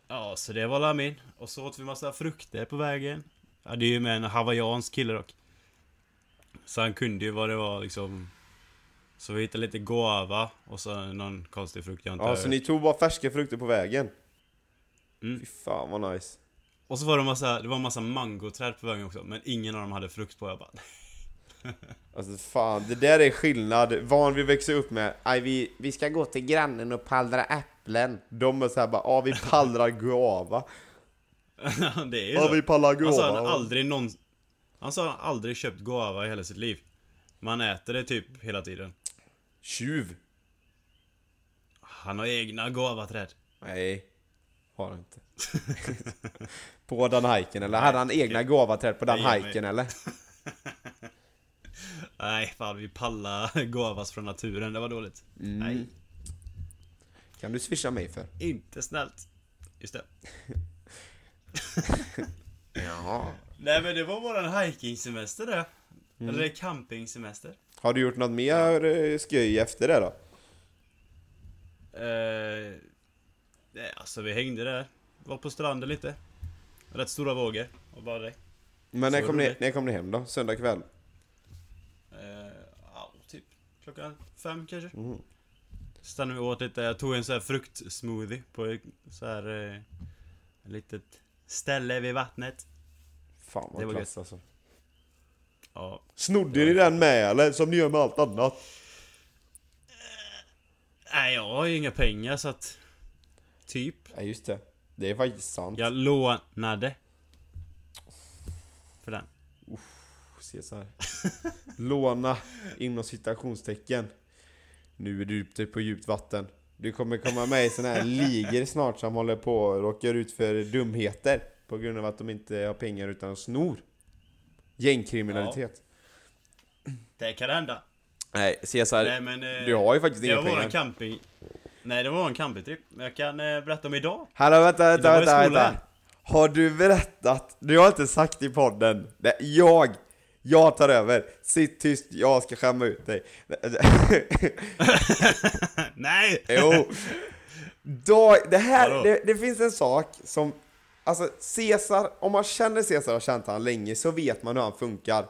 Ja, så det var Lamin. Och så åt vi massa frukter på vägen. Ja, det är ju med en hawaiiansk kille dock. Så han kunde ju vad det var liksom. Så vi hittade lite guava och så någon konstig frukt jag inte Ja, så ni tog bara färska frukter på vägen? Mm. Fy fan vad nice. Och så var det massa, det var massa mangoträd på vägen också. Men ingen av dem hade frukt på. Jag bara, Alltså fan, det där är skillnad. Van vi växer upp med, aj vi, vi ska gå till grannen och pallra äpplen. De är såhär bara, ja vi pallrar guava. det är ju Ja så. vi pallar Han sa han guava. aldrig någon... Han sa han aldrig köpt guava i hela sitt liv. Man äter det typ hela tiden. Tjuv? Han har egna guavaträd. Nej, har han inte. på den hajken eller? Hade han egna guavaträd på den hajken eller? Nej, fan vi pallar guavas från naturen. Det var dåligt. Mm. Nej, Kan du swisha mig för? inte snällt. Just det. Ja. Nej men det var våran hikingsemester det. Mm. Eller campingsemester. Har du gjort något mer eh, skoj efter det då? Eh, nej, alltså vi hängde där. Var på stranden lite. Rätt stora vågor. Och bara det. Men när Så kom, ni, när kom ni hem då? Söndag kväll? Eh, ja, typ klockan fem kanske. Mm. Stannade vi åt lite. Jag tog en sån här fruktsmoothie på så här eh, ett litet ställe vid vattnet. Fan Det vad var klass alltså. Ja. Snodde ni den med eller? Som ni gör med allt annat? Nej, jag har ju inga pengar så att... Typ. Ja just det. Det är faktiskt sant. Jag lånade. För den. Se så här. Låna inom citationstecken. Nu är du ute på djupt vatten. Du kommer komma med i såna här ligor snart som håller på och råkar ut för dumheter på grund av att de inte har pengar utan snor. Gängkriminalitet. Det kan hända. Nej, Cesar, Nej men... eh, du har ju faktiskt inga pengar. camping... Nej det var en campingtrip. Men jag kan eh, berätta om idag. Hallå vänta, vänta, vänta, vänta. Har du berättat? Du har inte sagt i podden. Nej, jag, jag tar över. Sitt tyst, jag ska skämma ut dig. Nej! Jo. Då, det här, det, det finns en sak som, alltså Caesar, om man känner Caesar och känt han länge så vet man hur han funkar.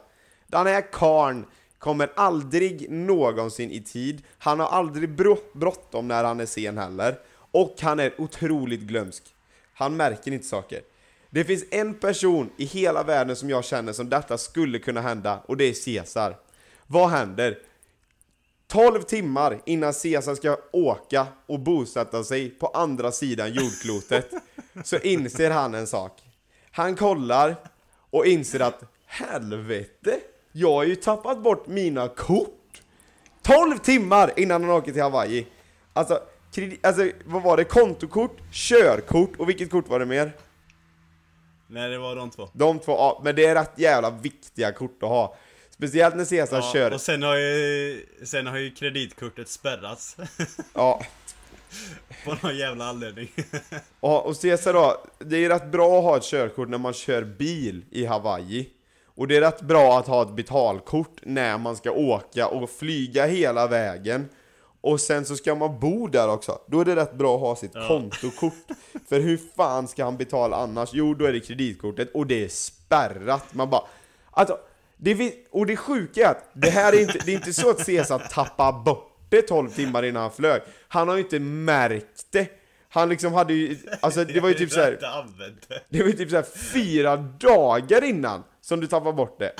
Den här karln kommer aldrig någonsin i tid, han har aldrig bråttom när han är sen heller, och han är otroligt glömsk. Han märker inte saker. Det finns en person i hela världen som jag känner som detta skulle kunna hända, och det är Caesar. Vad händer? 12 timmar innan Caesar ska åka och bosätta sig på andra sidan jordklotet så inser han en sak. Han kollar och inser att helvete, jag har ju tappat bort mina kort. 12 timmar innan han åker till Hawaii. Alltså, alltså vad var det? Kontokort, körkort och vilket kort var det mer? Nej det var de två. De två, ja, men det är rätt jävla viktiga kort att ha. Speciellt när Caesar Ja, kör... och sen har ju... Sen har ju kreditkortet spärrats. Ja, på någon jävla anledning. Ja, och Cesar då, det är rätt bra att ha ett körkort när man kör bil i Hawaii. Och det är rätt bra att ha ett betalkort när man ska åka och flyga hela vägen. Och sen så ska man bo där också. Då är det rätt bra att ha sitt Ja. kontokort. För hur fan ska han betala annars? Jo, då är det kreditkortet och det är spärrat. Man bara... Alltså, det och det sjuka är att det här är inte, det är inte så att Cesar tappar bort det 12 timmar innan han flög. Han har ju inte märkt det. Han liksom hade ju, alltså det var ju typ såhär, det var ju typ såhär fyra dagar innan som du tappar bort det.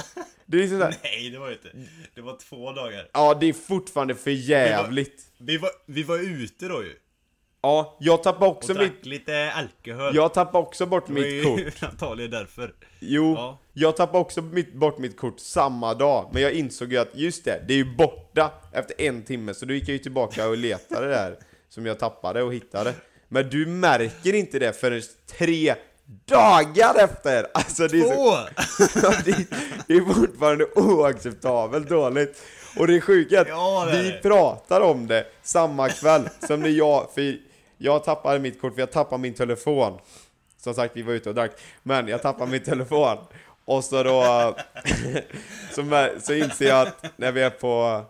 Det är liksom såhär, Nej det var ju inte. Det var två dagar. ja det är fortfarande för jävligt. Vi var, vi var ute då ju. Ja, jag tappar Och också drack mitt, lite alkohol. jag tappar också bort Det var mitt ju kort. antagligen därför. Jo, Ja. jag tappade också mitt, bort mitt kort samma dag, men jag insåg ju att just det, det är ju borta efter en timme, så då gick jag ju tillbaka och letade där som jag tappade och hittade. Men du märker inte det förrän tre dagar efter! Alltså det är så, det, är- det är fortfarande oacceptabelt dåligt. Och det är sjuka att Ja, är vi pratar om det samma kväll som när jag, för jag tappade mitt kort för jag tappade min telefon. Som sagt, vi var ute och drack. Men jag tappade min telefon. Och så då... så, så inser jag att när vi är på,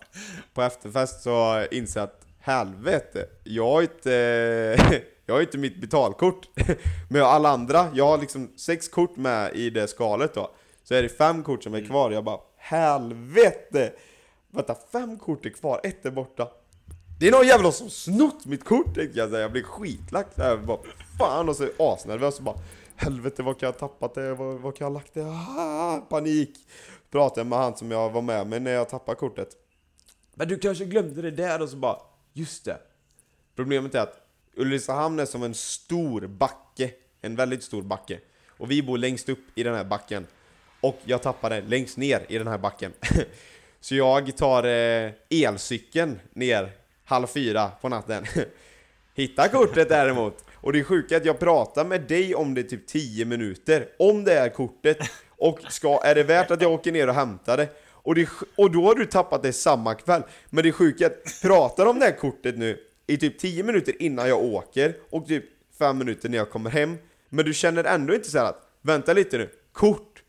på efterfest så inser jag att helvete, jag har inte... Jag har inte mitt betalkort. Men jag alla andra, jag har liksom sex kort med i det skalet då. Så är det fem kort som är kvar. Jag bara helvete! Vänta, fem kort är kvar, ett är borta. Det är någon jävla som snott mitt kort tänkte jag säga. Jag blev skitlack. Jag bara, fan och så asnervös och bara Helvete vad kan jag ha tappat det? Vad, vad kan jag ha lagt det? Ah, panik! Pratade jag med han som jag var med med när jag tappade kortet. Men du kanske glömde det där och så bara Just det! Problemet är att Ulricehamn är som en stor backe. En väldigt stor backe. Och vi bor längst upp i den här backen. Och jag tappade längst ner i den här backen. Så jag tar eh, elcykeln ner halv fyra på natten. Hittar kortet däremot. Och det är sjuka är att jag pratar med dig om det i typ 10 minuter. Om det är kortet. Och ska, är det värt att jag åker ner och hämtar det? Och, det, och då har du tappat det samma kväll. Men det är sjuka är att pratar om det här kortet nu i typ 10 minuter innan jag åker och typ 5 minuter när jag kommer hem. Men du känner ändå inte så här att vänta lite nu, kort.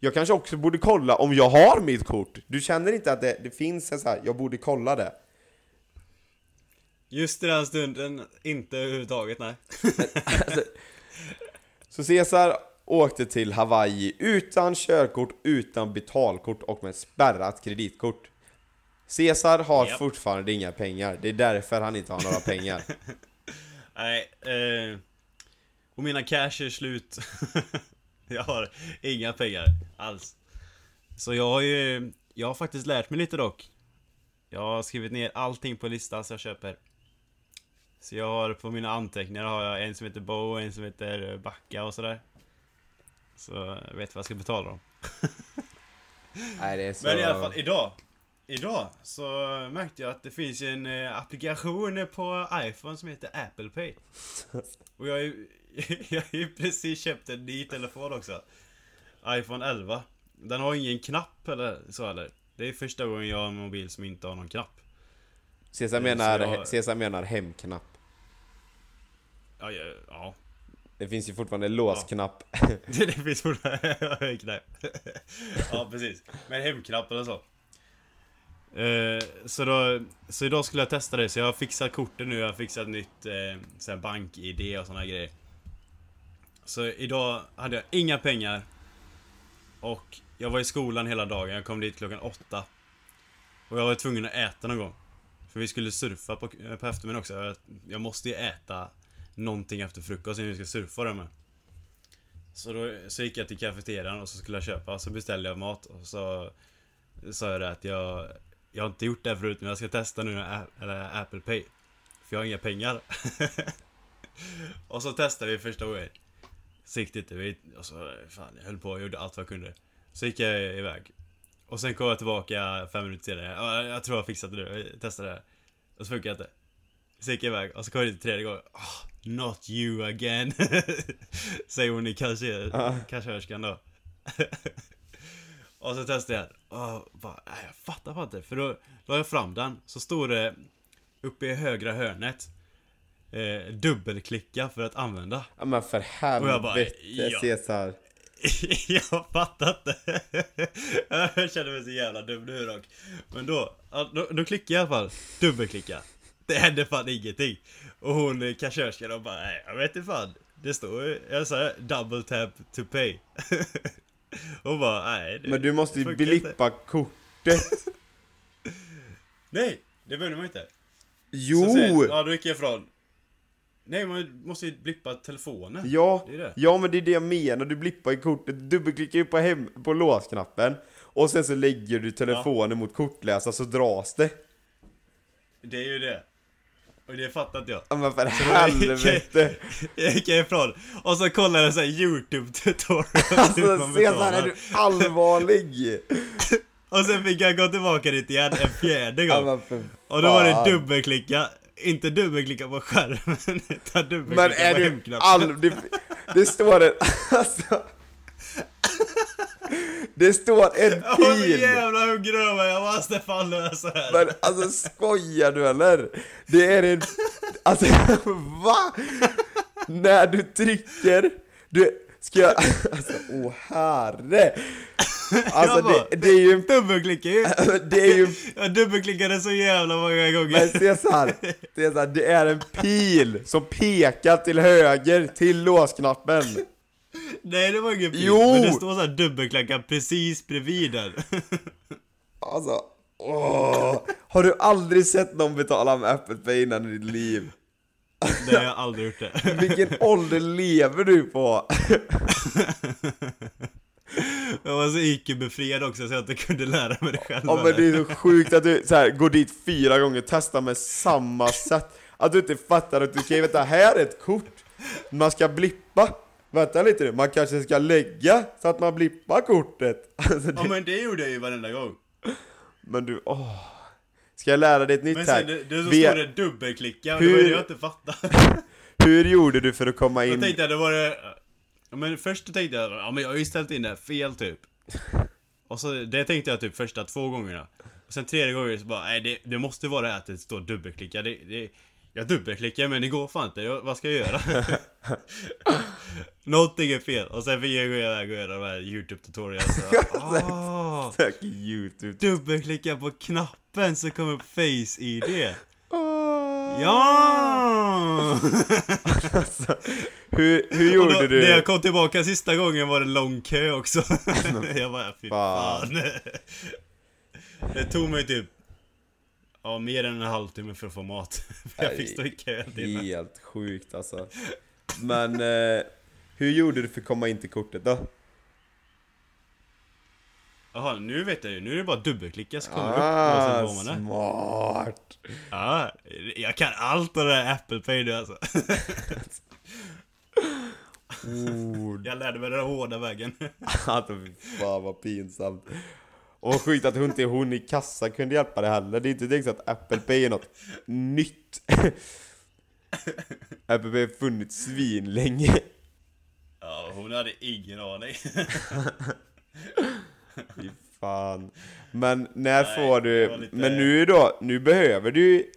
Jag kanske också borde kolla om jag har mitt kort. Du känner inte att det, det finns en så här, jag borde kolla det. Just i den stunden, inte överhuvudtaget nej. Så Cesar åkte till Hawaii utan körkort, utan betalkort och med spärrat kreditkort. Cesar har Japp. fortfarande inga pengar, det är därför han inte har några pengar. Nej, eh, och mina cash är slut. jag har inga pengar alls. Så jag har ju, jag har faktiskt lärt mig lite dock. Jag har skrivit ner allting på listan så jag köper. Så jag har på mina anteckningar har jag en som heter Bo och en som heter Backa och sådär. Så jag vet vad jag ska betala dem. Nej, så... Men i alla fall idag. Idag så märkte jag att det finns en eh, applikation på iPhone som heter Apple Pay. Och jag har ju, jag har ju precis köpt en ny telefon också. iPhone 11. Den har ingen knapp eller så eller. Det är första gången jag har en mobil som inte har någon knapp. Cesar Så menar, jag- Cesar menar hemknapp. Ja, ja, ja. Det finns ju fortfarande låsknapp. Det, det finns fortfarande knäpp. ja, precis. Men hemknapp eller så. Eh, så, då, så idag skulle jag testa det, så jag har fixat kortet nu, jag har fixat nytt eh, bank-id och såna grejer. Så idag hade jag inga pengar. Och jag var i skolan hela dagen, jag kom dit klockan åtta. Och jag var tvungen att äta någon gång. För vi skulle surfa på, eh, på eftermiddagen också. Jag, jag måste ju äta någonting efter frukost innan vi ska surfa där med. Så då så gick jag till kafeterian och så skulle jag köpa, så beställde jag mat och så sa jag det att jag jag har inte gjort det här förut men jag ska testa nu eller Apple Pay. För jag har inga pengar. Och så testade vi första gången. Så gick det inte, vi, och så, fan jag höll på och gjorde allt vad jag kunde. Så gick jag iväg. Och sen kom jag tillbaka fem minuter senare, ja, jag tror jag fixat det nu, jag testade det här. Och så funkar det inte. Så gick jag iväg. Och så kom jag dit tredje gången. Oh, Not you again. Säger hon i kassörskan då Och så testade jag och bara, nej, jag fattar inte För då la jag fram den, så stod det Uppe i högra hörnet eh, Dubbelklicka för att använda Ja men för Och jag bara, helvete ja. Cesar. jag fattar inte. jag känner mig så jävla dum nu dock. Men då, då, då klickade jag i alla fall. Dubbelklicka. Det hände fan ingenting. Och hon eh, kassörskan och bara, nej jag vet inte fan. Det står ju, jag sa double tap to pay. Hon bara, nej det Men du måste ju funkar inte." blippa kortet. Nej, det behöver man inte. Jo! sen, ja då gick jag ifrån. Nej man måste ju blippa telefonen. Ja, Det det. ja men det är det jag menar, du blippar i kortet, dubbelklickar ju på, hem, på låsknappen och sen så lägger du telefonen mot kortläsaren så dras det. Det är ju det. Och det fattar inte jag. Ja men för helvete! Jag gick ifrån och så kollade jag såhär youtube tutorials Alltså Cesar, är du allvarlig? Och sen fick jag gå tillbaka dit igen en fjärde Ja gång för Och då var det dubbelklicka Inte dubbelklicka på skärmen utan dubbelklicka Men är på du hemknappen all... Det, det står en... Alltså... Det står en Jag var så pil! jävla hungrig över jag måste fan lösa det här Men alltså skojar du eller? Det är en... Alltså va? När du trycker... Du... Ska jag... Alltså åh herre! Alltså bara- det, det är ju en... Dubbelklicka ju Det är ju... Jag dubbelklickade så jävla många gånger Men Cesar, Cesar, det är en pil som pekar till höger till låsknappen. Nej det var ingen pil Jo! Men det står såhär dubbelklicka precis bredvid den Alltså, åh. Har du aldrig sett någon betala med Apple Pay innan i ditt liv? Har jag aldrig gjort det Vilken ålder lever du på? Jag var så icke-befriad också så jag inte kunde lära mig det själv Ja men det är så sjukt att du så här, går dit fyra gånger, testar med samma sätt Att du inte fattar att du kan vänta, här är ett kort Man ska blippa Vänta lite nu, man kanske ska lägga så att man blippar kortet. Alltså, det, Ja men det gjorde jag ju varenda gång. Men du, åh. Ska jag lära dig ett nytt Men här? sen det, det Vi- står det dubbelklicka och det var Hur- det jag inte fattade. Hur gjorde du för att komma Då in? tänkte jag, det var det ja, Men först tänkte jag, ja men jag har ju ställt in det fel typ. Och så, det tänkte jag typ första två gångerna. Och sen tredje gången så bara, nej det, det måste vara det här att det står dubbelklicka. Det, det, Jag dubbelklickar men det går fan inte, jag, vad ska jag göra? Någonting är fel, och sen fick jag gå iväg och göra de här youtube tutorials ah, youtube Dubbelklicka på knappen så kommer face ID Åh. Ja! Alltså, hur, hur gjorde då, du? När jag kom tillbaka sista gången var det lång kö också. jag bara, fy fan. det tog mig typ, ja mer än en halvtimme för att få mat. För jag fick stå i kö. Helt sjukt alltså Men eh, hur gjorde du för att komma in till kortet då? Jaha, nu vet jag ju. Nu är det bara att dubbelklicka så kommer det upp Ah, smart! Ja, jag kan allt av det där Apple Pay nu alltså. Oh, jag lärde mig den hårda vägen. alltså fan vad pinsamt Och sjukt att inte hon i kassa kunde hjälpa dig heller. Det är inte direkt så att Apple Pay är något nytt. Apple Pay har funnits svinlänge. Ja, hon hade ingen aning. Fy fan. Men när Nej, får det du... lite- Men nu då, nu behöver du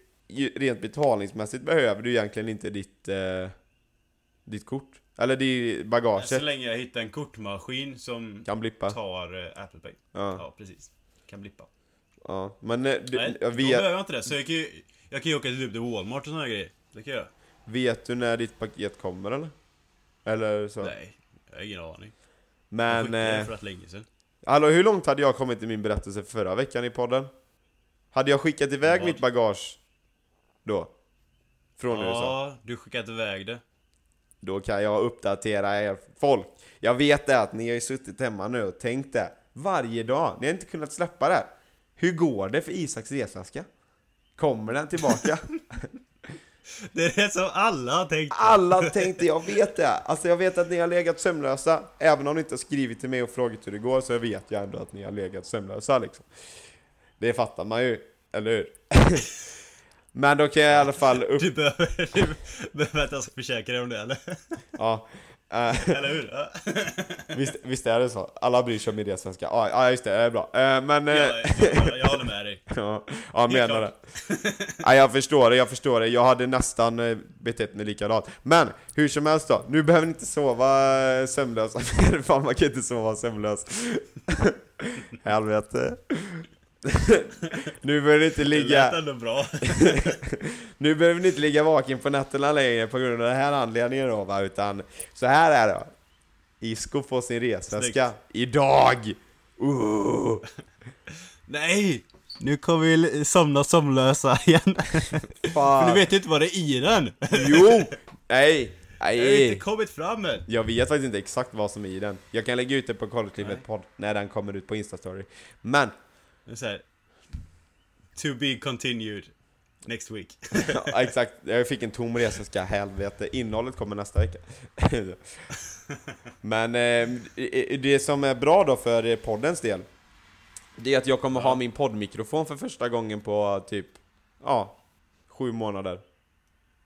rent betalningsmässigt behöver du egentligen inte ditt... Eh, ditt kort. Eller det Så bagaget länge jag hittar en kortmaskin som kan blippa. tar eh, Apple Pay. Ja, Ja, precis. Kan blippa. ja. Men eh, du, Nej, jag då behöver jag inte det. Så jag kan ju, jag kan ju åka typ till Walmart och såna här grejer. Det kan jag vet du när ditt paket kommer eller? Eller så? Nej, jag har ingen aning. jag Men... det Eh, för rätt länge sedan. Hallå, hur långt hade jag kommit i min berättelse förra veckan i podden? Hade jag skickat iväg Vad? mitt bagage då? Från USA? Ja, du skickat iväg det. Då kan jag uppdatera er folk. Jag vet det att ni har ju suttit hemma nu och tänkt det varje dag. Ni har inte kunnat släppa det. Hur går det för Isaks resväska? Kommer den tillbaka? Det är det som alla har tänkt. Alla tänkte, jag vet det. Alltså jag vet att ni har legat sömnlösa. Även om ni inte har skrivit till mig och frågat hur det går så vet jag ändå att ni har legat sömnlösa liksom. Det fattar man ju, eller hur? Men då kan jag i alla fall upp... Du behöver, du behöver att jag ska försäkra dig om det eller? Ja. eh, Eller hur? Ja, visst, visst är det så? Alla bryr sig om min resväska. Ja, ja just det, det är bra. Eh, Men... eh, jag, håller med dig. Ja, ja jag menar det. Ja, jag förstår det, jag förstår det. Jag hade nästan betett mig likadant. Men, hur som helst då. Nu behöver ni inte sova sömnlösa. Fan, man kan inte sova sömnlös. Helvete. Nu behöver ni inte Det ligga... ändå bra. Nu behöver ni inte ligga vaken på nätterna längre på grund av den här anledningen då va, utan så här är det. Isko får sin resväska idag! Uh. Nej! Nu kommer vi somna somnlösa igen. För du vet ju inte vad det är i den. Jo! Nej! Jag har inte Nej! kommit fram än. Jag vet faktiskt inte exakt vad som är i den. Jag kan lägga ut det på Kollektivet Nej. podd när den kommer ut på Instastory. Men, Det så här, To be continued. Next week. ja, exakt, jag fick en tom resväska, helvete. Innehållet kommer nästa vecka. Men eh, det som är bra då för eh, poddens del, det är att jag kommer ha min poddmikrofon för första gången på typ, ja, sju månader.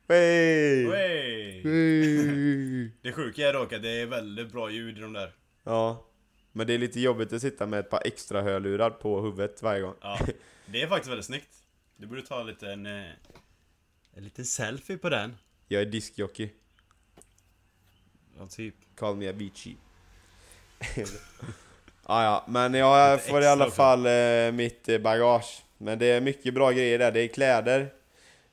Hey! Wey. Hey! Det sjuka är dock att det är väldigt bra ljud i de där. Ja, men det är lite jobbigt att sitta med ett par extra hörlurar på huvudet varje gång. Ja, det är faktiskt väldigt snyggt. Du borde ta en liten, eh, en liten selfie på den. Jag är diskjockey. Ja, typ. Call me a beachy. ah, ja, men jag får i alla fall eh, mitt eh, bagage. Men det är mycket bra grejer där. Det är kläder.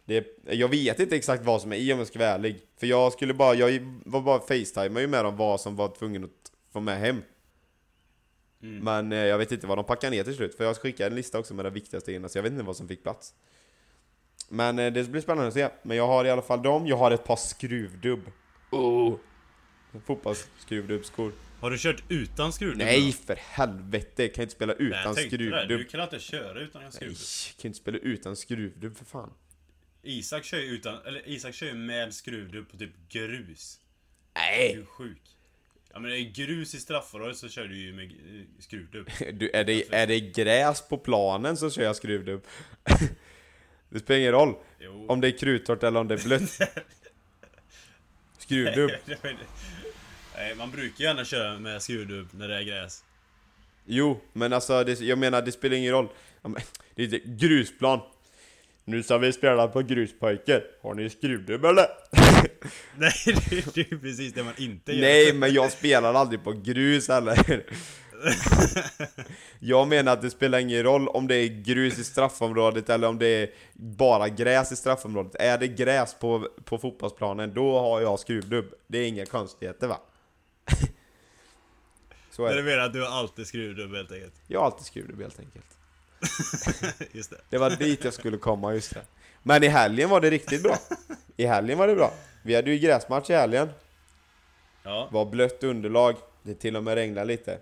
Det är, jag vet inte exakt vad som är i om jag ska vara ärlig. För jag skulle bara, jag var bara facetimade ju med dem vad som var tvungen att få med hem. Mm. Men eh, jag vet inte vad de packar ner till slut. För jag skickade en lista också med de viktigaste grejerna. Så jag vet inte vad som fick plats. Men eh, det blir spännande att se. Men jag har i alla fall dem. Jag har ett par skruvdubb. Oh. Fotbollsskruvdubbskor. Har du kört utan skruvdubb? Nej för helvete, jag kan inte spela Nej, utan jag tänkte det. Du skruvdubb. kan inte köra utan en Nej, skruvdubb. jag kan inte spela utan skruvdubb för fan. Isak kör ju utan, eller Isak kör ju med skruvdubb på typ grus. Du Nej! är sjuk. Ja men det är grus i straffområdet så kör du ju med eh, skruvdubb. Du, är, det, är det gräs på planen så kör jag skruvdubb. det spelar ingen roll Jo. om det är kruttorrt eller om det är blött. Skruvdubb. Nej, man brukar ju gärna köra med skruvdubb när det är gräs. Jo, men alltså det, jag menar det spelar ingen roll. Det är inte- grusplan. Nu ska vi spela på gruspojkar. Har ni skruvdubb eller? Nej, det, det är ju precis det man inte gör. Nej, men jag spelar aldrig på grus heller. Jag menar att det spelar ingen roll om det är grus i straffområdet eller om det är bara gräs i straffområdet. Är det gräs på, på fotbollsplanen, då har jag skruvdubb. Det är inga konstigheter va? Så är Men du det. menar att du har alltid skruvdubb helt enkelt? Jag har alltid skruvdubb helt enkelt. Just det. Det var dit jag skulle komma, just det. Men i helgen var det riktigt bra. I helgen var det bra. Vi hade ju gräsmatch i helgen. Ja. Var blött underlag. Det till och med regnade lite.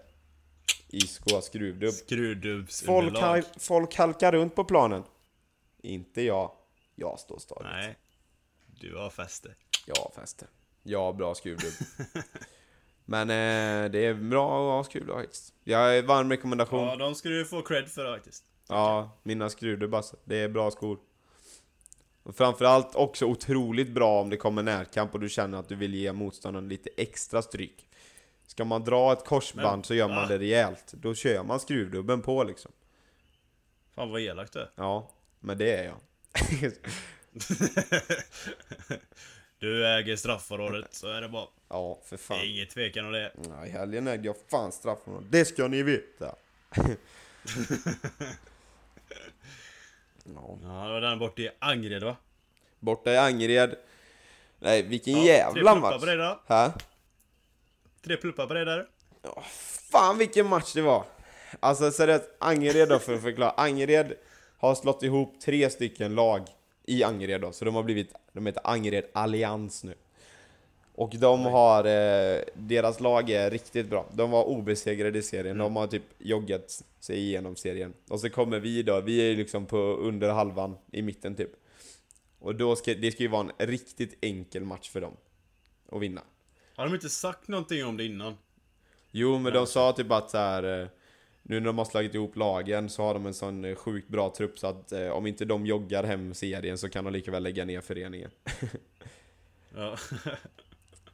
Har skruvdubb. Folk, Skruvdubbsunderlag. hal folk halkar runt på planen. Inte jag. Jag står stadigt. Nej. Du har fäste. Jag har fäste. Jag har bra skruvdubb. Men eh, det är bra och kul faktiskt. Jag är varm rekommendation. Ja, de ska du få cred för faktiskt. Ja, mina skruvor bara. Det är bra skor. Och framförallt också otroligt bra om det kommer närkamp och du känner att du vill ge motståndaren lite extra stryk. Ska man dra ett korsband Men, så gör man va? det rejält. Då kör man skruvdubben på liksom. Fan vad elakt du är. Ja, men det är jag. Du äger straffområdet, så är det bara. ja, för Det fan. är inget tvekan om det. Ja, I helgen ägde jag fan straffområdet. Det ska ni veta. ja. Ja, det var den borta i Angered va? Borta i Angered. Nej, vilken Ja, tre jävla pluppar match. på dig då. Hä? Tre pluppar på dig där. Fan vilken match det var! Alltså seriöst, Angered då för att förklara. Angered har slått ihop tre stycken lag i Angered då, så de har blivit, de heter Angered Allians nu. Och de har, eh, deras lag är riktigt bra. De var obesegrade i serien, de har typ joggat sig igenom serien. Och så kommer vi då, vi är liksom på under halvan, i mitten typ. Och då ska, det ska ju vara en riktigt enkel match för dem. Att vinna. Har de inte sagt någonting om det innan? Jo, men de sa typ att så här. Nu när de har slagit ihop lagen så har de en sån eh, sjukt bra trupp så att eh, om inte de joggar hem serien så kan de lika väl lägga ner föreningen. Ja.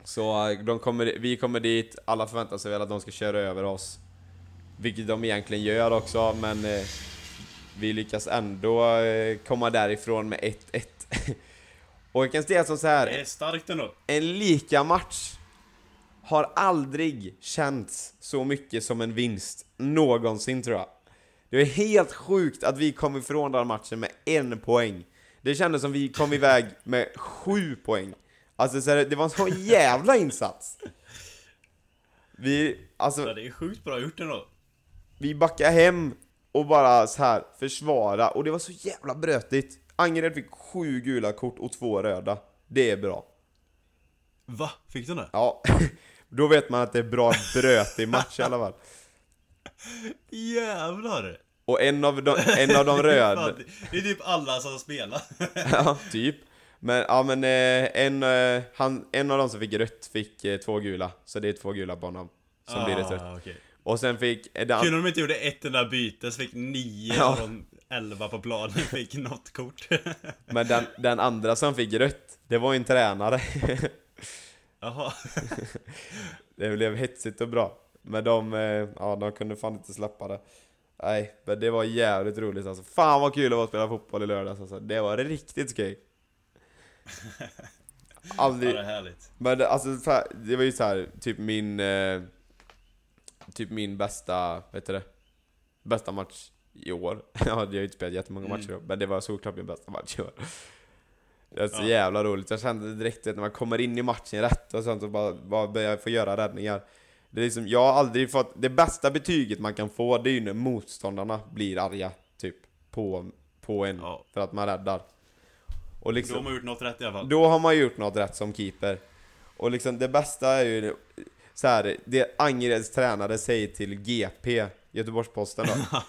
Så eh, de kommer, vi kommer dit, alla förväntar sig väl att de ska köra över oss. Vilket de egentligen gör också, men eh, vi lyckas ändå eh, komma därifrån med 1-1. Och jag kan säga som så här. Det är starkt ändå. En lika match har aldrig känts så mycket som en vinst någonsin tror jag. Det är helt sjukt att vi kom ifrån den matchen med en poäng. Det kändes som vi kom iväg med sju poäng. Alltså så det var en sån jävla insats. Vi, alltså, Ja, det är sjukt bra gjort ändå. vi backade hem och bara så här försvara och det var så jävla brötigt. Angered fick sju gula kort och två röda. Det är bra. Va? Fick du det? Ja, då vet man att det är bra brötig match i alla fall. Jävlar! Och en av de, en av de röda, Det är typ alla som spelar. ja typ. Men, ja men eh, en, eh, han, en av de som fick rött fick eh, två gula, så det är två gula på honom. Som blir det rött. Ah, okej. Och sen fick den, Kul om de inte gjorde ett enda byte så fick nio Ja. av de elva på planen fick något kort. men den, den andra som fick rött, det var ju en tränare. Jaha. det blev hetsigt och bra. Men de, eh, ja de kunde fan inte släppa det. Nej, men det var jävligt roligt alltså. Fan vad kul det var att spela fotboll i lördags alltså. Det var riktigt skoj. Ja, Aldrig, det är härligt. Men alltså, det var ju så här, typ min... Eh, typ min bästa, vet du det? Bästa match i år. jag har ju inte spelat jättemånga Mm. matcher men det var såklart min bästa match i år. Det är så Ja. jävla roligt. Jag kände direkt när man kommer in i matchen rätt och sånt och bara, bara börjar få göra räddningar. Det är liksom, jag har aldrig fått... Det bästa betyget man kan få, det är ju när motståndarna blir arga, typ. På, på en. Ja. För att man räddar. Och liksom, Då har man gjort något rätt i alla fall. då har man gjort något rätt som keeper. Och liksom det bästa är ju så här, det Angereds tränare säger till GP, Göteborgs-Posten då.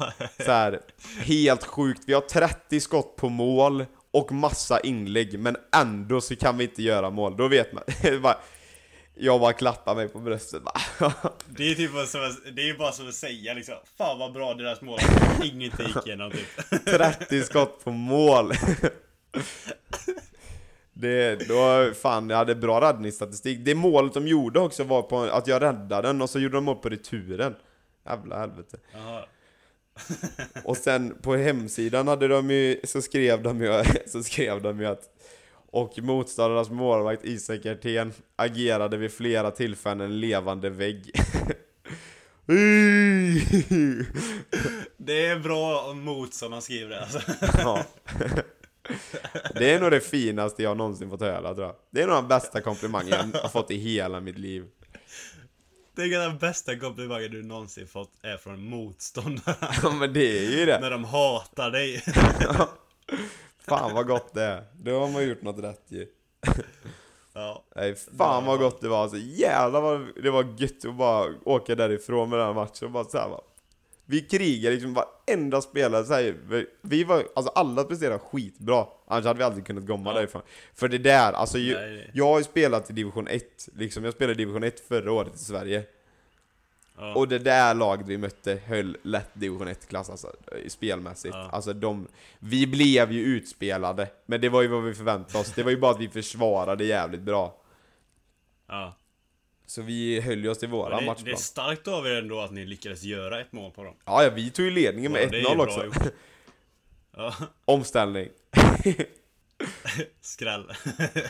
så här, helt sjukt, vi har 30 skott på mål och massa inlägg, men ändå så kan vi inte göra mål. Då vet man. Jag bara klappar mig på bröstet. Det är typ som att, det är bara som att säga liksom Fan vad bra deras mål Ingenting gick igenom typ 30 skott på mål. Det, då, fan, jag hade bra räddningsstatistik. Det målet de gjorde också var på att jag räddade den och så gjorde de mål på returen. Jävla helvete. Jaha Och sen på hemsidan hade de ju, så skrev de ju, så skrev de ju att och motståndarnas målvakt Isak Hjertén agerade vid flera tillfällen en levande vägg. Det är bra motstånd han skriver det alltså ja. Det är nog det finaste jag någonsin fått höra tror jag. Det är nog den bästa komplimangen jag har fått i hela mitt liv. Det är den bästa komplimangen du någonsin fått är från motståndarna Ja men det är ju det. När de hatar dig Fan vad gott det är. Då har man gjort något rätt ju. Ja Nej, fan vad gott det var alltså. Jävlar vad det var gött att bara åka därifrån med den matchen och bara såhär bara Vi krigade liksom varenda spelare så här, vi- var, alltså alla presterade skitbra Annars hade vi aldrig kunnat komma Ja. därifrån För det där, alltså ju, jag har ju spelat i division 1 liksom, jag spelade i division 1 förra året i Sverige Ja. Och det där laget vi mötte höll lätt division 1-klass alltså, spelmässigt. Ja. Alltså de, vi blev ju utspelade, men det var ju vad vi förväntade oss. Det var ju bara att vi försvarade jävligt bra. ja. Så vi höll ju oss till våra det, det är matchplan. starkt av er ändå att ni lyckades göra ett mål på dem. Ja, ja, vi tog ju ledningen med Ja, det är ju 1-0 bra också. Ja, Omställning. skräll.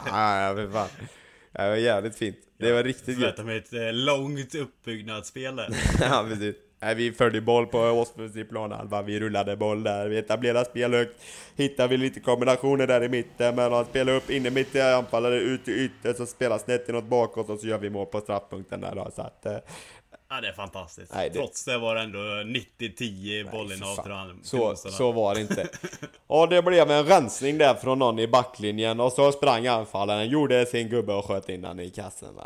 ja, ja, för fan. Det var jävligt fint. Det var riktigt gött. Förväntar mig ett eh, långt uppbyggnadsspel där. ja, precis. Nej, vi följde boll på i planhalva, vi rullade boll där, vi etablerade spel högt. Hittade vi lite kombinationer där i mitten, men han spelar upp inne mitt i anfallare, ut i ytter, så spelar snett inåt bakåt och så gör vi mål på straffpunkten där då. Så att, eh, Ja, det är fantastiskt. Nej, det- Trots det var det ändå 90-10 för bollinnehav till han- så, så var det inte. Och det blev en rensning där från någon i backlinjen och så sprang anfallaren, gjorde sin gubbe och sköt in den i kassen.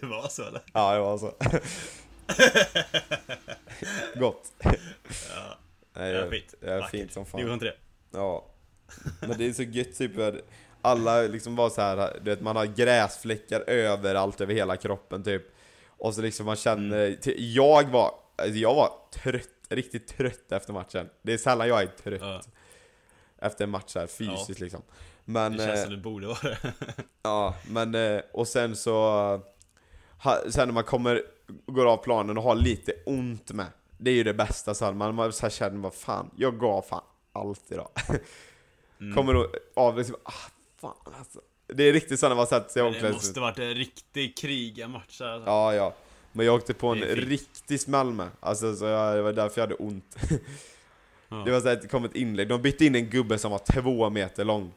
Det var så eller? ja, det var så. Gott. Ja, Nej, är fint. Det är Vackert. fint som fan. Division 3. Ja. Men det är så gött typ att alla liksom var så här, du vet man har gräsfläckar överallt över hela kroppen typ. Och så liksom man känner, Mm. jag var, alltså jag var trött, riktigt trött efter matchen. Det är sällan jag är trött Ja. efter en match här fysiskt liksom. Men, Det känns eh, som det borde vara det. ja, men eh, och sen så, sen när man kommer, går av planen och har lite ont med. Det är ju det bästa så här, man, så här känner vad fan, jag gav fan allt idag. Mm. Kommer då av liksom, ah, fan alltså. Det är riktigt så när man sätter sig i Det måste varit en riktig krigarmatch alltså. Ja, ja. Men jag åkte på en riktig smäll med. Alltså, så jag, det var därför jag hade ont. Ja. Det var så att det kom ett inlägg. De bytte in en gubbe som var två meter lång.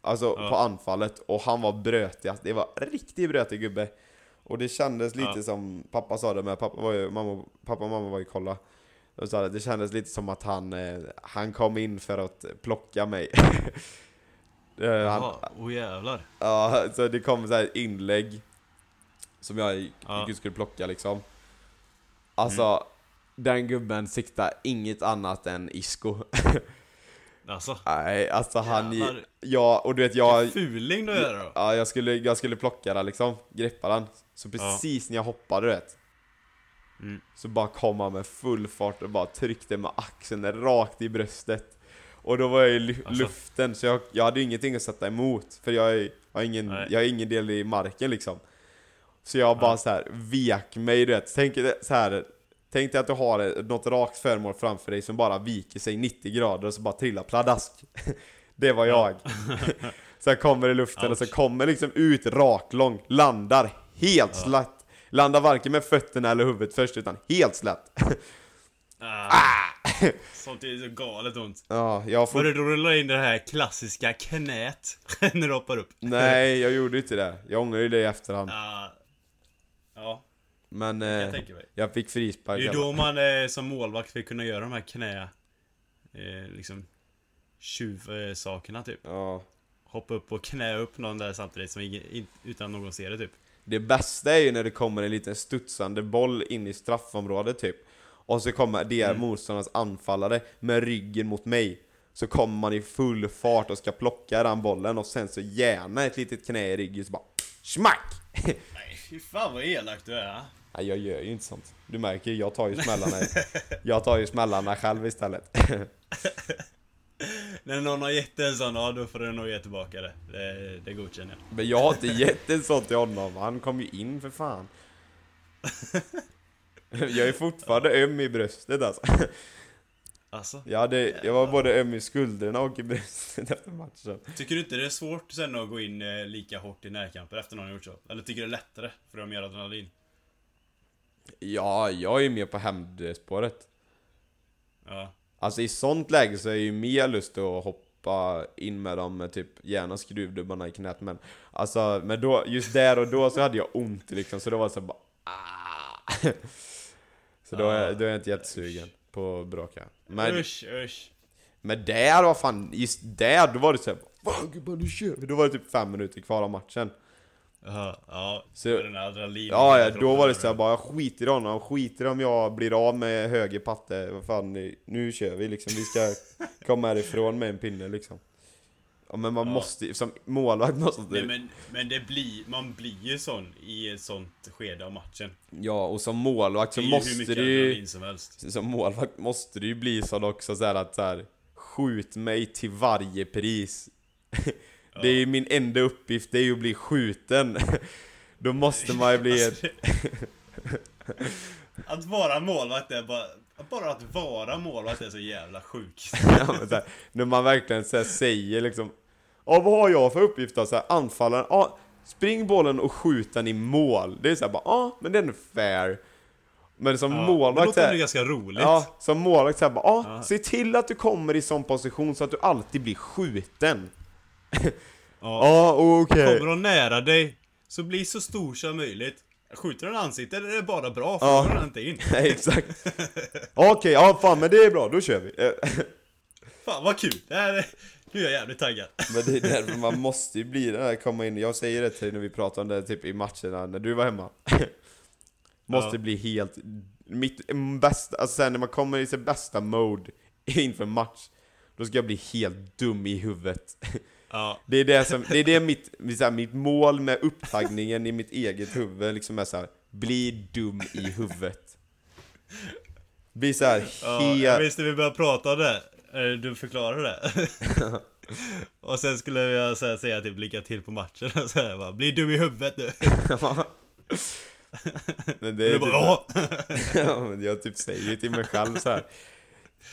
Alltså Ja. på anfallet. Och han var brötig. Alltså, det var en riktigt brötig gubbe. Och det kändes lite Ja. som, pappa sa det med, pappa, var ju, mamma, pappa och mamma var ju kolla. Och sa det, det kändes lite som att han, eh, han kom in för att plocka mig. Eh, Jaha, åh jävlar. Ja, så det kom så här inlägg Som jag gick Ja. skulle plocka liksom Alltså Den gubben siktar inget annat än Isco Alltså, Nej, alltså han Jävlar. Ja, och du vet jag fuling du gör då. Ja, jag skulle, jag skulle plocka den liksom Greppa den Så precis när jag hoppade vet Mm. Så bara kom han med full fart och bara tryckte med axeln rakt i bröstet Och då var jag i lu- Alltså. luften så jag, jag hade ingenting att sätta emot För jag, är, jag, har ingen, Nej. jag har ingen del i marken liksom Så jag bara Ja. så här vek mig du vet Tänk så här Tänk dig att du har något rakt föremål framför dig som bara viker sig 90 grader och så bara trillar pladask Det var jag Så jag kommer i luften och så Ouch. kommer liksom ut raklång, landar helt slätt Landar varken med fötterna eller huvudet först utan helt slätt Ah. Sånt är så galet ont. Ja, jag Var får... det då du la in det här klassiska knät när du hoppar upp? Nej, jag gjorde inte det. Jag ångrar ju det i efterhand. Ah. Ja, Men jag eh, mig. jag fick frispark. Det är alla då man eh, som målvakt vill kunna göra de här knä... Eh, liksom... Tjuvsakerna typ. Ja. Hoppa upp och knä upp någon där samtidigt som utan någon ser det typ. Det bästa är ju när det kommer en liten studsande boll in i straffområdet typ. Och så kommer det Mm. motståndarens anfallare med ryggen mot mig. Så kommer man i full fart och ska plocka den bollen och sen så gärna ett litet knä i ryggen så bara SMACK! Nej, fy fan vad elak du är. Nej jag gör ju inte sånt. Du märker ju, jag tar ju smällarna Jag tar ju smällarna själv istället. När någon har gett en sån, ja då får du nog ge tillbaka det. Det, det godkänner jag. Men jag har inte gett en sån till honom, han kom ju in för fan. Jag är fortfarande öm i bröstet alltså. Alltså, Jag, hade, jag var både öm i skulderna och i bröstet efter matchen. tycker du inte det är svårt sen att gå in eh, lika hårt i närkamper efter någon har gjort så? Eller tycker du det är lättare för de har mer adrenalin? Ja, jag är mer på hämndspåret. Ja. Alltså i sånt läge så är ju mer lust att hoppa in med dem med typ gärna skruvdubbarna i knät men Alltså, men då, just där och då så hade jag ont liksom så då var det så bara ah. Så då är, då är jag inte jättesugen på att bråka Men, Usch, usch. men där var fan, just där då var det såhär Fan gubbar nu kör vi! Då var det typ fem minuter kvar av matchen Ja. Så- Så, den adrenalin. Ja, ja, då var det såhär bara, jag skiter i honom, skiter om jag blir av med höger patte, vad fan, nu- kör vi liksom, vi ska komma härifrån med en pinne liksom. Ja men man Ja. måste som målvakt måste Nej, men, men det blir, man blir ju sån i ett sånt skede av matchen. Ja, och som målvakt så Det måste du ju, som helst. som målvakt måste du ju bli sån också så här att så här, skjut mig till varje pris. Det är ju min enda uppgift, det är ju att bli skjuten. Då måste man ju bli ett... Att vara målvakt är bara... Bara att vara målvakt är så jävla sjukt. Ja, men så här, när man verkligen så här, säger liksom Ja vad har jag för uppgift då? Så här, anfallaren, ja spring bollen och skjut den i mål Det är såhär bara, ja men det är fair Men som Ja, det målvakt låter så ändå här, ganska roligt. Ja, som målvakt såhär bara, ja Ja. se till att du kommer i sån position så att du alltid blir skjuten Ja. Ja, okej Kommer de nära dig, så bli så stor som möjligt. Skjuter den ansiktet är det bara bra, för går den inte in. Exakt Okej, ja fan men det är bra, då kör vi Fan vad kul! Det här är... Nu är jag jävligt taggad. Men det är därför man måste ju bli det här, komma in, jag säger det till dig när vi pratar om det typ i matcherna när du var hemma Måste Ja. bli helt, mitt bästa, alltså sen när man kommer i sin bästa mode inför match Då ska jag bli helt dum i huvudet Ja. Det är det som, det är det mitt, så här, mitt mål med upptagningen i mitt eget huvud liksom är så här, bli dum i huvudet Bli så här Ja, jag helt, visste vi började prata om det. Du förklarade det. Och sen skulle jag så här säga typ lycka till på matchen och så här, bara, Bli dum i huvudet nu. Men det är du bara typ, ja. Ja, men jag typ säger till mig själv så här.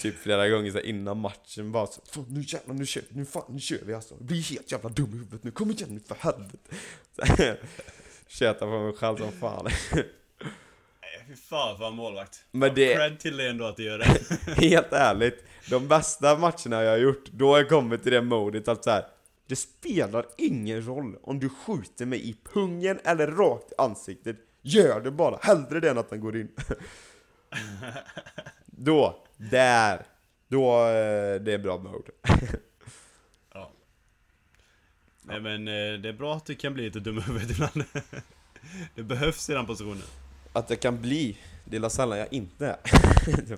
Typ flera gånger så här, innan matchen bara så, Fan nu jävlar nu kör vi, nu fan nu kör vi alltså. Bli helt jävla dum i huvudet nu, kom igen nu för helvete. Tjötar på mig själv som fan. Nej, Fy fan för en målvakt. Men det- Cred till dig ändå att du gör det. Helt ärligt, de bästa matcherna jag har gjort, då har jag kommit till det modet att så här, Det spelar ingen roll om du skjuter mig i pungen eller rakt i ansiktet. Gör det bara, hellre det än att den går in. Då, där, då, eh, det är bra mode Ja. Nej men eh, det är bra att du kan bli lite dum huvudet ibland. Det behövs i den positionen. Att det kan bli, det är sällan jag inte är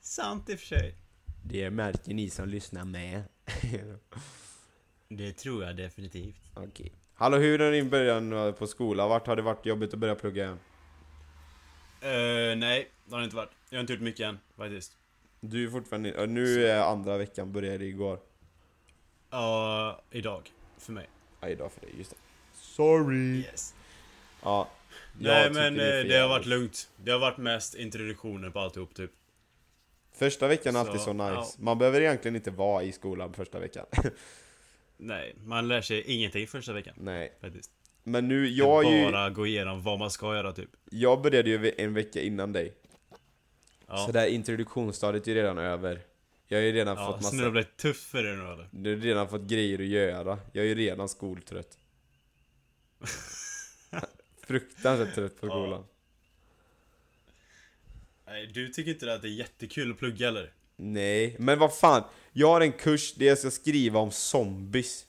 Sant i och för sig. Det märker ni som lyssnar med Det tror jag definitivt. Okej Hallå hur är din början på skolan? Vart har det varit jobbigt att börja plugga igen? Uh, nej, det har det inte varit. Jag har inte gjort mycket än faktiskt. Du är fortfarande, nu är andra veckan, började igår Ja, idag. För mig. Ja, idag för dig, just det. Sorry! Yes. Ja. Nej men det eh, det har varit lugnt. Det har varit mest introduktioner på alltihop typ. Första veckan är Så, alltid så nice. ja. Man behöver egentligen inte vara i skolan första veckan. Nej, man lär sig ingenting första veckan. Nej. Faktiskt. Men nu, Jag är ju, bara gå igenom vad man ska göra typ. jag började ju en vecka innan dig. Ja, Så det här introduktionsstadiet är ju redan över. Jag har ju redan ja fått så nu har massa... det blivit tuffare nu eller? Du har redan fått grejer att göra. Jag är ju redan skoltrött. Fruktansvärt trött på Ja. skolan. Nej, du tycker inte att det är jättekul att plugga eller? Nej, men vad fan. Jag har en kurs där jag ska skriva om zombies.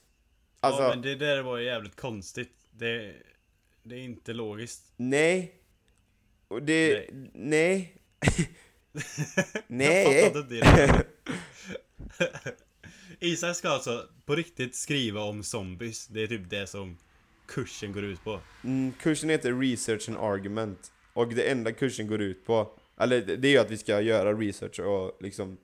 Alltså, Ja men det där var jävligt konstigt. Det, det är inte logiskt. nej. Och det... Nej. Nej. Det. Isak ska alltså på riktigt skriva om zombies. Det är typ det som kursen går ut på. Mm, kursen heter Research and Argument. Och det enda kursen går ut på, eller det är ju att vi ska göra research och liksom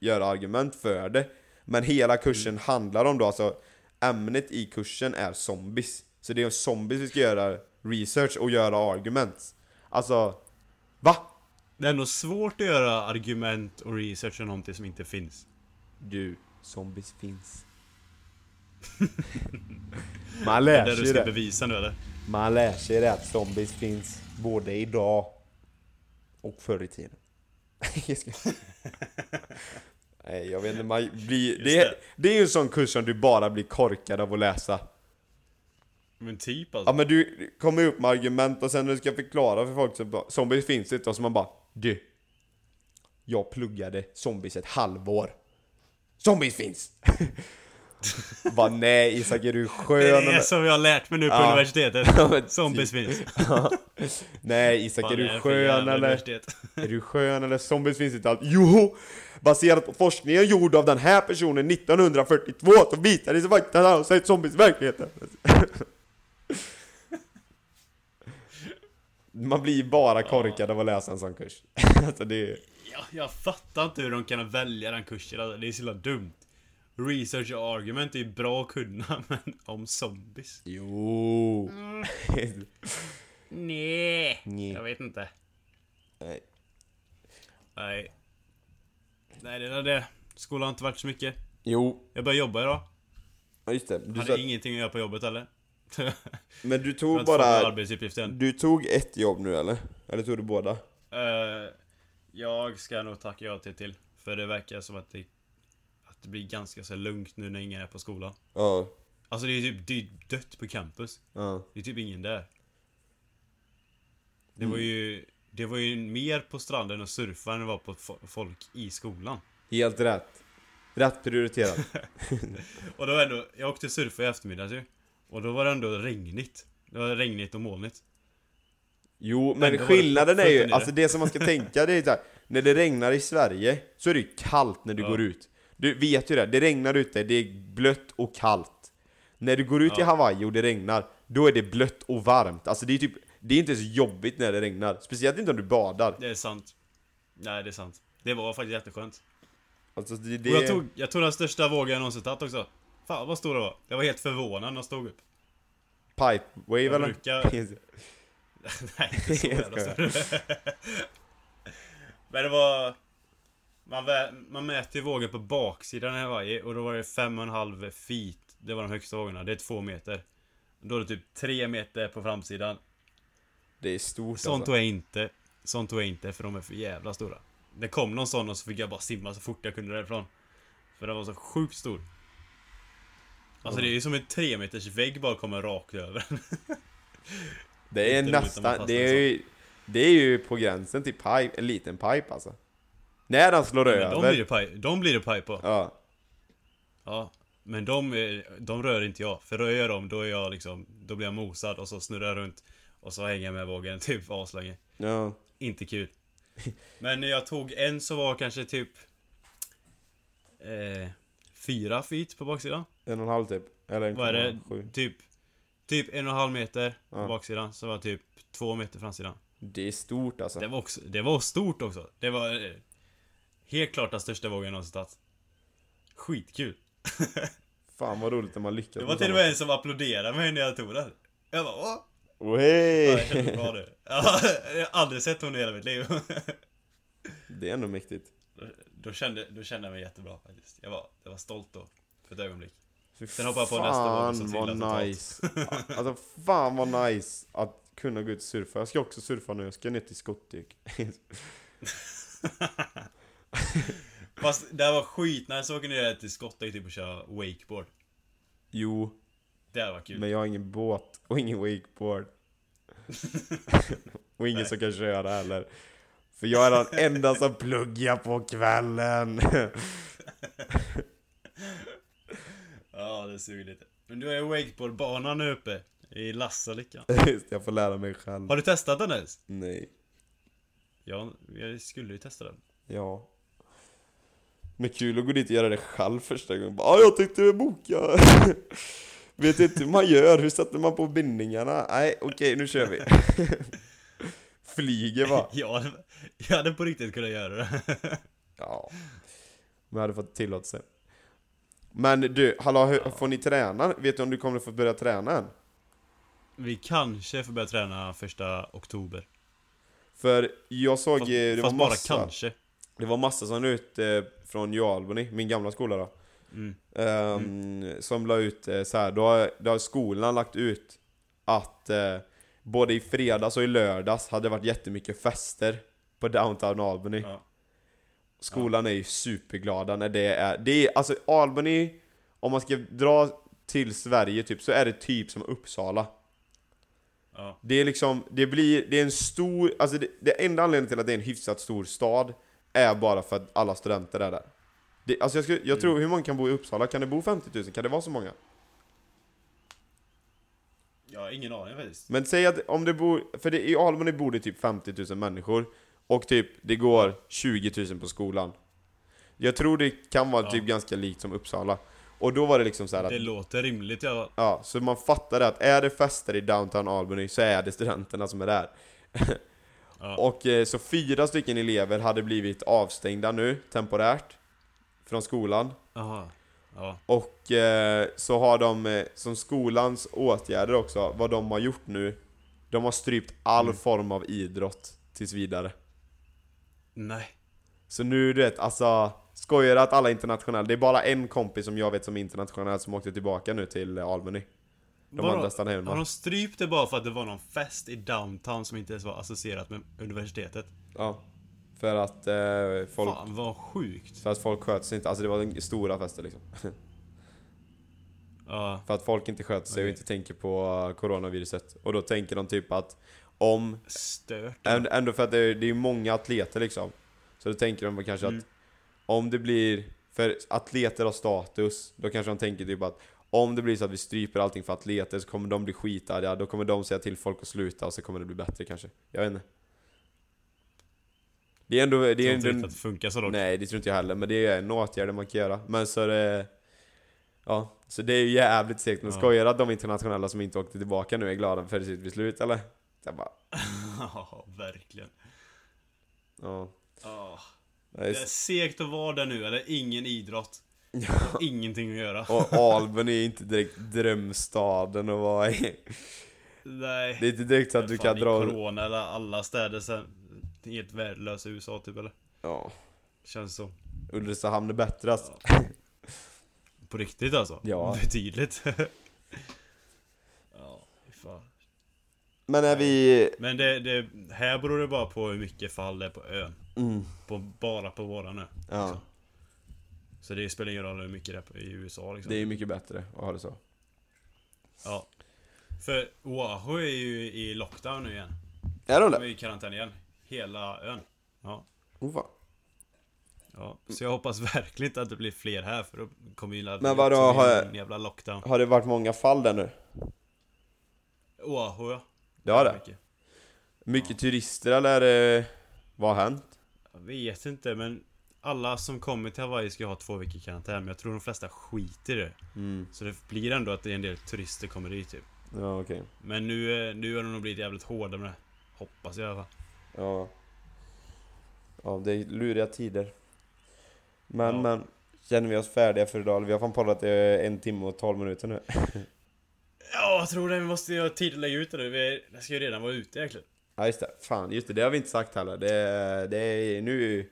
göra argument för det. Men hela kursen handlar om då, alltså ämnet i kursen är zombies. Så det är om zombies vi ska göra research och göra argument. Alltså, va? Det är nog svårt att göra argument och research om någonting som inte finns. Du, zombies finns. Man Det är lär det du sig ska det. bevisa nu eller? Man lär sig det att zombies finns både idag och förr i tiden. Nej, jag vet inte, man blir... Det är, det. det är ju en sån kurs som du bara blir korkad av att läsa. Men typ alltså. Ja men du kommer upp med argument och sen när du ska förklara för folk så bara, zombies finns inte och så man bara Du Jag pluggade zombies ett halvår Zombies finns! Bara nej Isak är du Det skön är det eller? som jag har lärt mig nu på Ja. universitetet. Men Zombies typ. finns. Nej Isak är du skön eller? Är du skön eller? Zombies finns inte allt. Jo! Baserat på forskningen gjord av den här personen 1942 så visar det sig faktiskt att han har sett zombies i verkligheten. Man blir bara korkad av att läsa en sån kurs. alltså det är... Ja, jag fattar inte hur de kan välja den kursen. Alltså, det är så dumt. Research och argument är ju bra att kunna, men om zombies? Jo! Nej, Nej. jag vet inte. Nej. Nej. Nej, det är det. Skolan har inte varit så mycket. Jo, Jag började jobba idag. ja, just det. Du Hade sa, ingenting att göra på jobbet heller. men du tog bara... arbetsuppgifter än. Du tog ett jobb nu eller? Eller tog du båda? Eh, jag ska nog tacka ja till till. För det verkar som att det, att det blir ganska så lugnt nu när ingen är på skolan. Ja. Alltså det är typ det är dött på campus. Ja. Det är typ ingen där. Det Mm. var ju Det var ju mer på stranden och surfa än det var på fo- folk i skolan. Helt rätt. Rätt prioriterat. Och då ändå, jag åkte surfa i eftermiddags ju. Och då var det ändå regnigt. Det var regnigt och molnigt. Jo, Men men då var det skillnaden är ju, alltså det som man ska tänka det är så här, när det regnar i Sverige så är det ju kallt när du Ja. går ut. Du vet ju det, det regnar ute, det är blött och kallt. När du går ut i Ja. Hawaii och det regnar, då är det blött och varmt. Alltså det är typ, det är inte så jobbigt när det regnar. Speciellt inte om du badar. Det är sant. Nej, det är sant. Det var faktiskt jätteskönt. Alltså det, Och det jag tog, jag tog den största vågen jag någonsin tagit också. Fan vad stor det var. Jag var helt förvånad när jag stod upp. pipe wave eller? brukar- Nej, inte så jävla stor. Men det var... Man, man mäter ju vågen på baksidan i Hawaii och då var det fem och en halv feet. Det var de högsta vågorna. Det är två meter. Då är det typ tre meter på framsidan. Det är stort Sånt alltså. tog jag inte. Sånt tog jag inte för de är för jävla stora. Det kom någon sån och så fick jag bara simma så fort jag kunde därifrån. För den var så sjukt stor. Alltså det är ju som en tre meters vägg bara kommer rakt över. Det är nästan, det är, ju, det är ju på gränsen till pipe, en liten pipe alltså. När den slår Men de över. blir det de blir det paj på. Ja. Ja. Men de, är- de rör inte jag. För rör jag dem, då är jag liksom, då blir jag mosad och så snurrar jag runt. Och så hänger jag med vågen typ aslänge. Ja. Inte kul. Men när jag tog en så var kanske typ eh, Fyra feet på baksidan. En och en halv typ. Eller en Vad är det? sju. Typ Typ en och en halv meter på Ja. baksidan. Så var typ två meter framsidan. Det är stort alltså. Det var också, det var stort också. Det var eh, Helt klart den största vågen jag någonsin tagit. Skitkul. Fan vad roligt när man lyckas Det var till och med en som applåderade mig när jag tog den. Jag bara åh! Oh, Ja, jag kände hey. bra nu. Jag har aldrig sett hon i hela mitt liv. Det är ändå mäktigt. Då, då, kände, då kände jag mig jättebra faktiskt. Jag var, jag var stolt då. För ett ögonblick. Fy Sen hoppar jag på nästa våg, trillar vad totalt. nice. Alltså fan vad nice att kunna gå ut och surfa. Jag ska också surfa nu, jag ska ner till Skotdyk. Fast det här var skitnice att åka ner till Skottet typ och köra wakeboard. jo, Det var kul. men jag har ingen båt och ingen wakeboard. och ingen som kan köra heller. För jag är den enda som pluggar på kvällen. Ja, det suger lite. Men du har ju wakeboardbanan nu uppe. I Lassalyckan. Just jag får lära mig själv. Har du testat den ens? Nej. Ja, jag skulle ju testa den. Ja. Men kul att gå dit och göra det själv första gången. Bara, "Ah, jag tänkte boka. Vet inte hur man gör, hur sätter man på bindningarna? Nej, okej, nu kör vi. Flyger va? Hade, jag hade på riktigt kunnat göra det. Ja. Men jag hade fått tillåtelse. Men du, hallå, hur, får ni träna? Vet du om du kommer få börja träna än? Vi kanske får börja träna första oktober. För jag såg, Fast, det var fast bara massa, kanske. det var massa som la ut eh, från Jalbany, min gamla skola då. Mm. Ehm, Som la ut eh, så här, då har, då har skolan lagt ut att eh, både i fredags och i lördags hade det varit jättemycket fester på Downtown Albany. Ja. Skolan är ju superglada när det är, det är, alltså Albany, om man ska dra till Sverige typ, så är det typ som Uppsala. Ja. Det är liksom, det blir, det är en stor, alltså det, det enda anledningen till att det är en hyfsat stor stad är bara för att alla studenter är där. Det, alltså jag, skulle, jag tror, hur många kan bo i Uppsala? Kan det bo 50 000? Kan det vara så många? Jag har ingen aning faktiskt. Men säg att om det bor, för det, i Almony bor det typ 50 000 människor och typ det går 20 000 på skolan. Jag tror det kan vara Ja. typ ganska likt som Uppsala. Och då var det liksom så här att, Det låter rimligt i alla fall. ja, så man fattade att är det fester i downtown Albany så är det studenterna som är där. Ja. Och eh, så fyra stycken elever hade blivit avstängda nu, temporärt, från skolan. Jaha. Ja. Och eh, så har de, eh, som skolans åtgärder också, vad de har gjort nu, de har strypt all Mm. form av idrott tills vidare. Nej. Så nu du vet, alltså, skojar att alla internationella, det är bara en kompis som jag vet som är internationell som åkte tillbaka nu till eh, Albany. De Vadå? andra stannade hemma. Har de strypt det bara för att det var någon fest i downtown som inte ens var associerat med universitetet? Ja. För att eh, folk, Fan vad sjukt. för att folk sköt sig inte, alltså det var en stora fester liksom. Ja. För att folk inte sköter sig och Okej. inte tänker på coronaviruset. Och då tänker de typ att om Stört. Änd- Ändå för att det är, det är många atleter liksom. Så då tänker de kanske Mm. att om det blir, för atleter har status, då kanske de tänker typ att om det blir så att vi stryper allting för atleter så kommer de bli skitarga, då kommer de säga till folk att sluta och så kommer det bli bättre kanske. Jag vet inte. Det är ändå, det är är inte riktigt att det funkar så dock. Nej det tror inte jag heller, men det är en åtgärd man kan göra. Men så är det... Ja, så det är ju jävligt segt. Men Ja. skojar att de internationella som inte åkte tillbaka nu är glada för sitt beslut eller? Jag bara, Ja, verkligen. ja. Ja. Det är segt att vara där nu, eller ingen idrott. Och ingenting att göra. Och Albany är inte direkt drömstaden att vara i. Nej. Det är inte direkt så att du kan dra... corona eller alla städer sen. Helt värdelösa i USA typ eller? Ja, Känns så. Ulricehamn är bättre alltså. På riktigt alltså? Ja. Betydligt. ja, fan. Men är vi... Men det, det, här beror det bara på hur mycket fall det är på ön. Mm, På, bara på våran ö. ja, liksom. Så det spelar ingen roll hur mycket det är i USA liksom. det är mycket bättre att ha det så. Ja. För Oahu är ju i lockdown nu igen. Är de De är det? i karantän igen. Hela ön. Ja. Fan. Ja, så jag hoppas verkligen inte att det blir fler här för då kommer ju Men vadå, har en jävla lockdown. Har det varit många fall där nu? Oahu ja. Det har det? Mycket. Mycket turister eller det... Vad har hänt? Jag vet inte men alla som kommer till Hawaii ska ha två veckor karantän men jag tror de flesta skiter i det. Mm, Så det blir ändå att det är en del turister kommer dit typ. ja okej. Men nu, eh, nu har de nog blivit jävligt hårda med det. Hoppas jag i alla fall. Ja. Ja, det är luriga tider. Men, Ja. men. Känner vi oss färdiga för idag? Vi har fan poddat i en timme och 12 minuter nu. Ja, jag tror det. Vi måste ju ha tid att lägga ut det nu. Vi det ska ju redan vara ute egentligen. Ja just det, fan just det, det har vi inte sagt heller. Det, det är nu...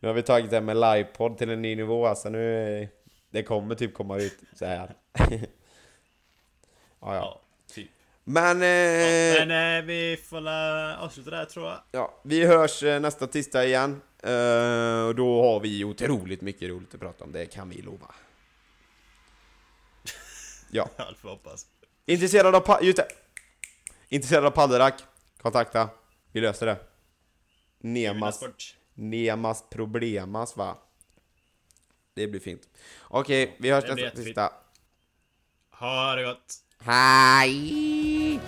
Nu har vi tagit det här med livepodd till en ny nivå alltså nu... Det kommer typ komma ut så här. ja, ja. Ja. Men... Ja, Eh, men eh, vi får la avsluta där tror jag. ja, vi hörs eh, nästa tisdag igen. Eh, och då har vi otroligt mycket roligt att prata om, det kan vi lova. Ja. Ja, det får hoppas. Intresserad av just det. Intresserad av padderack? Kontakta. Vi löser det. Nemas. Nemas problemas va? Det blir fint. Okej, vi hörs nästa tisdag. Ha det gott. Hej!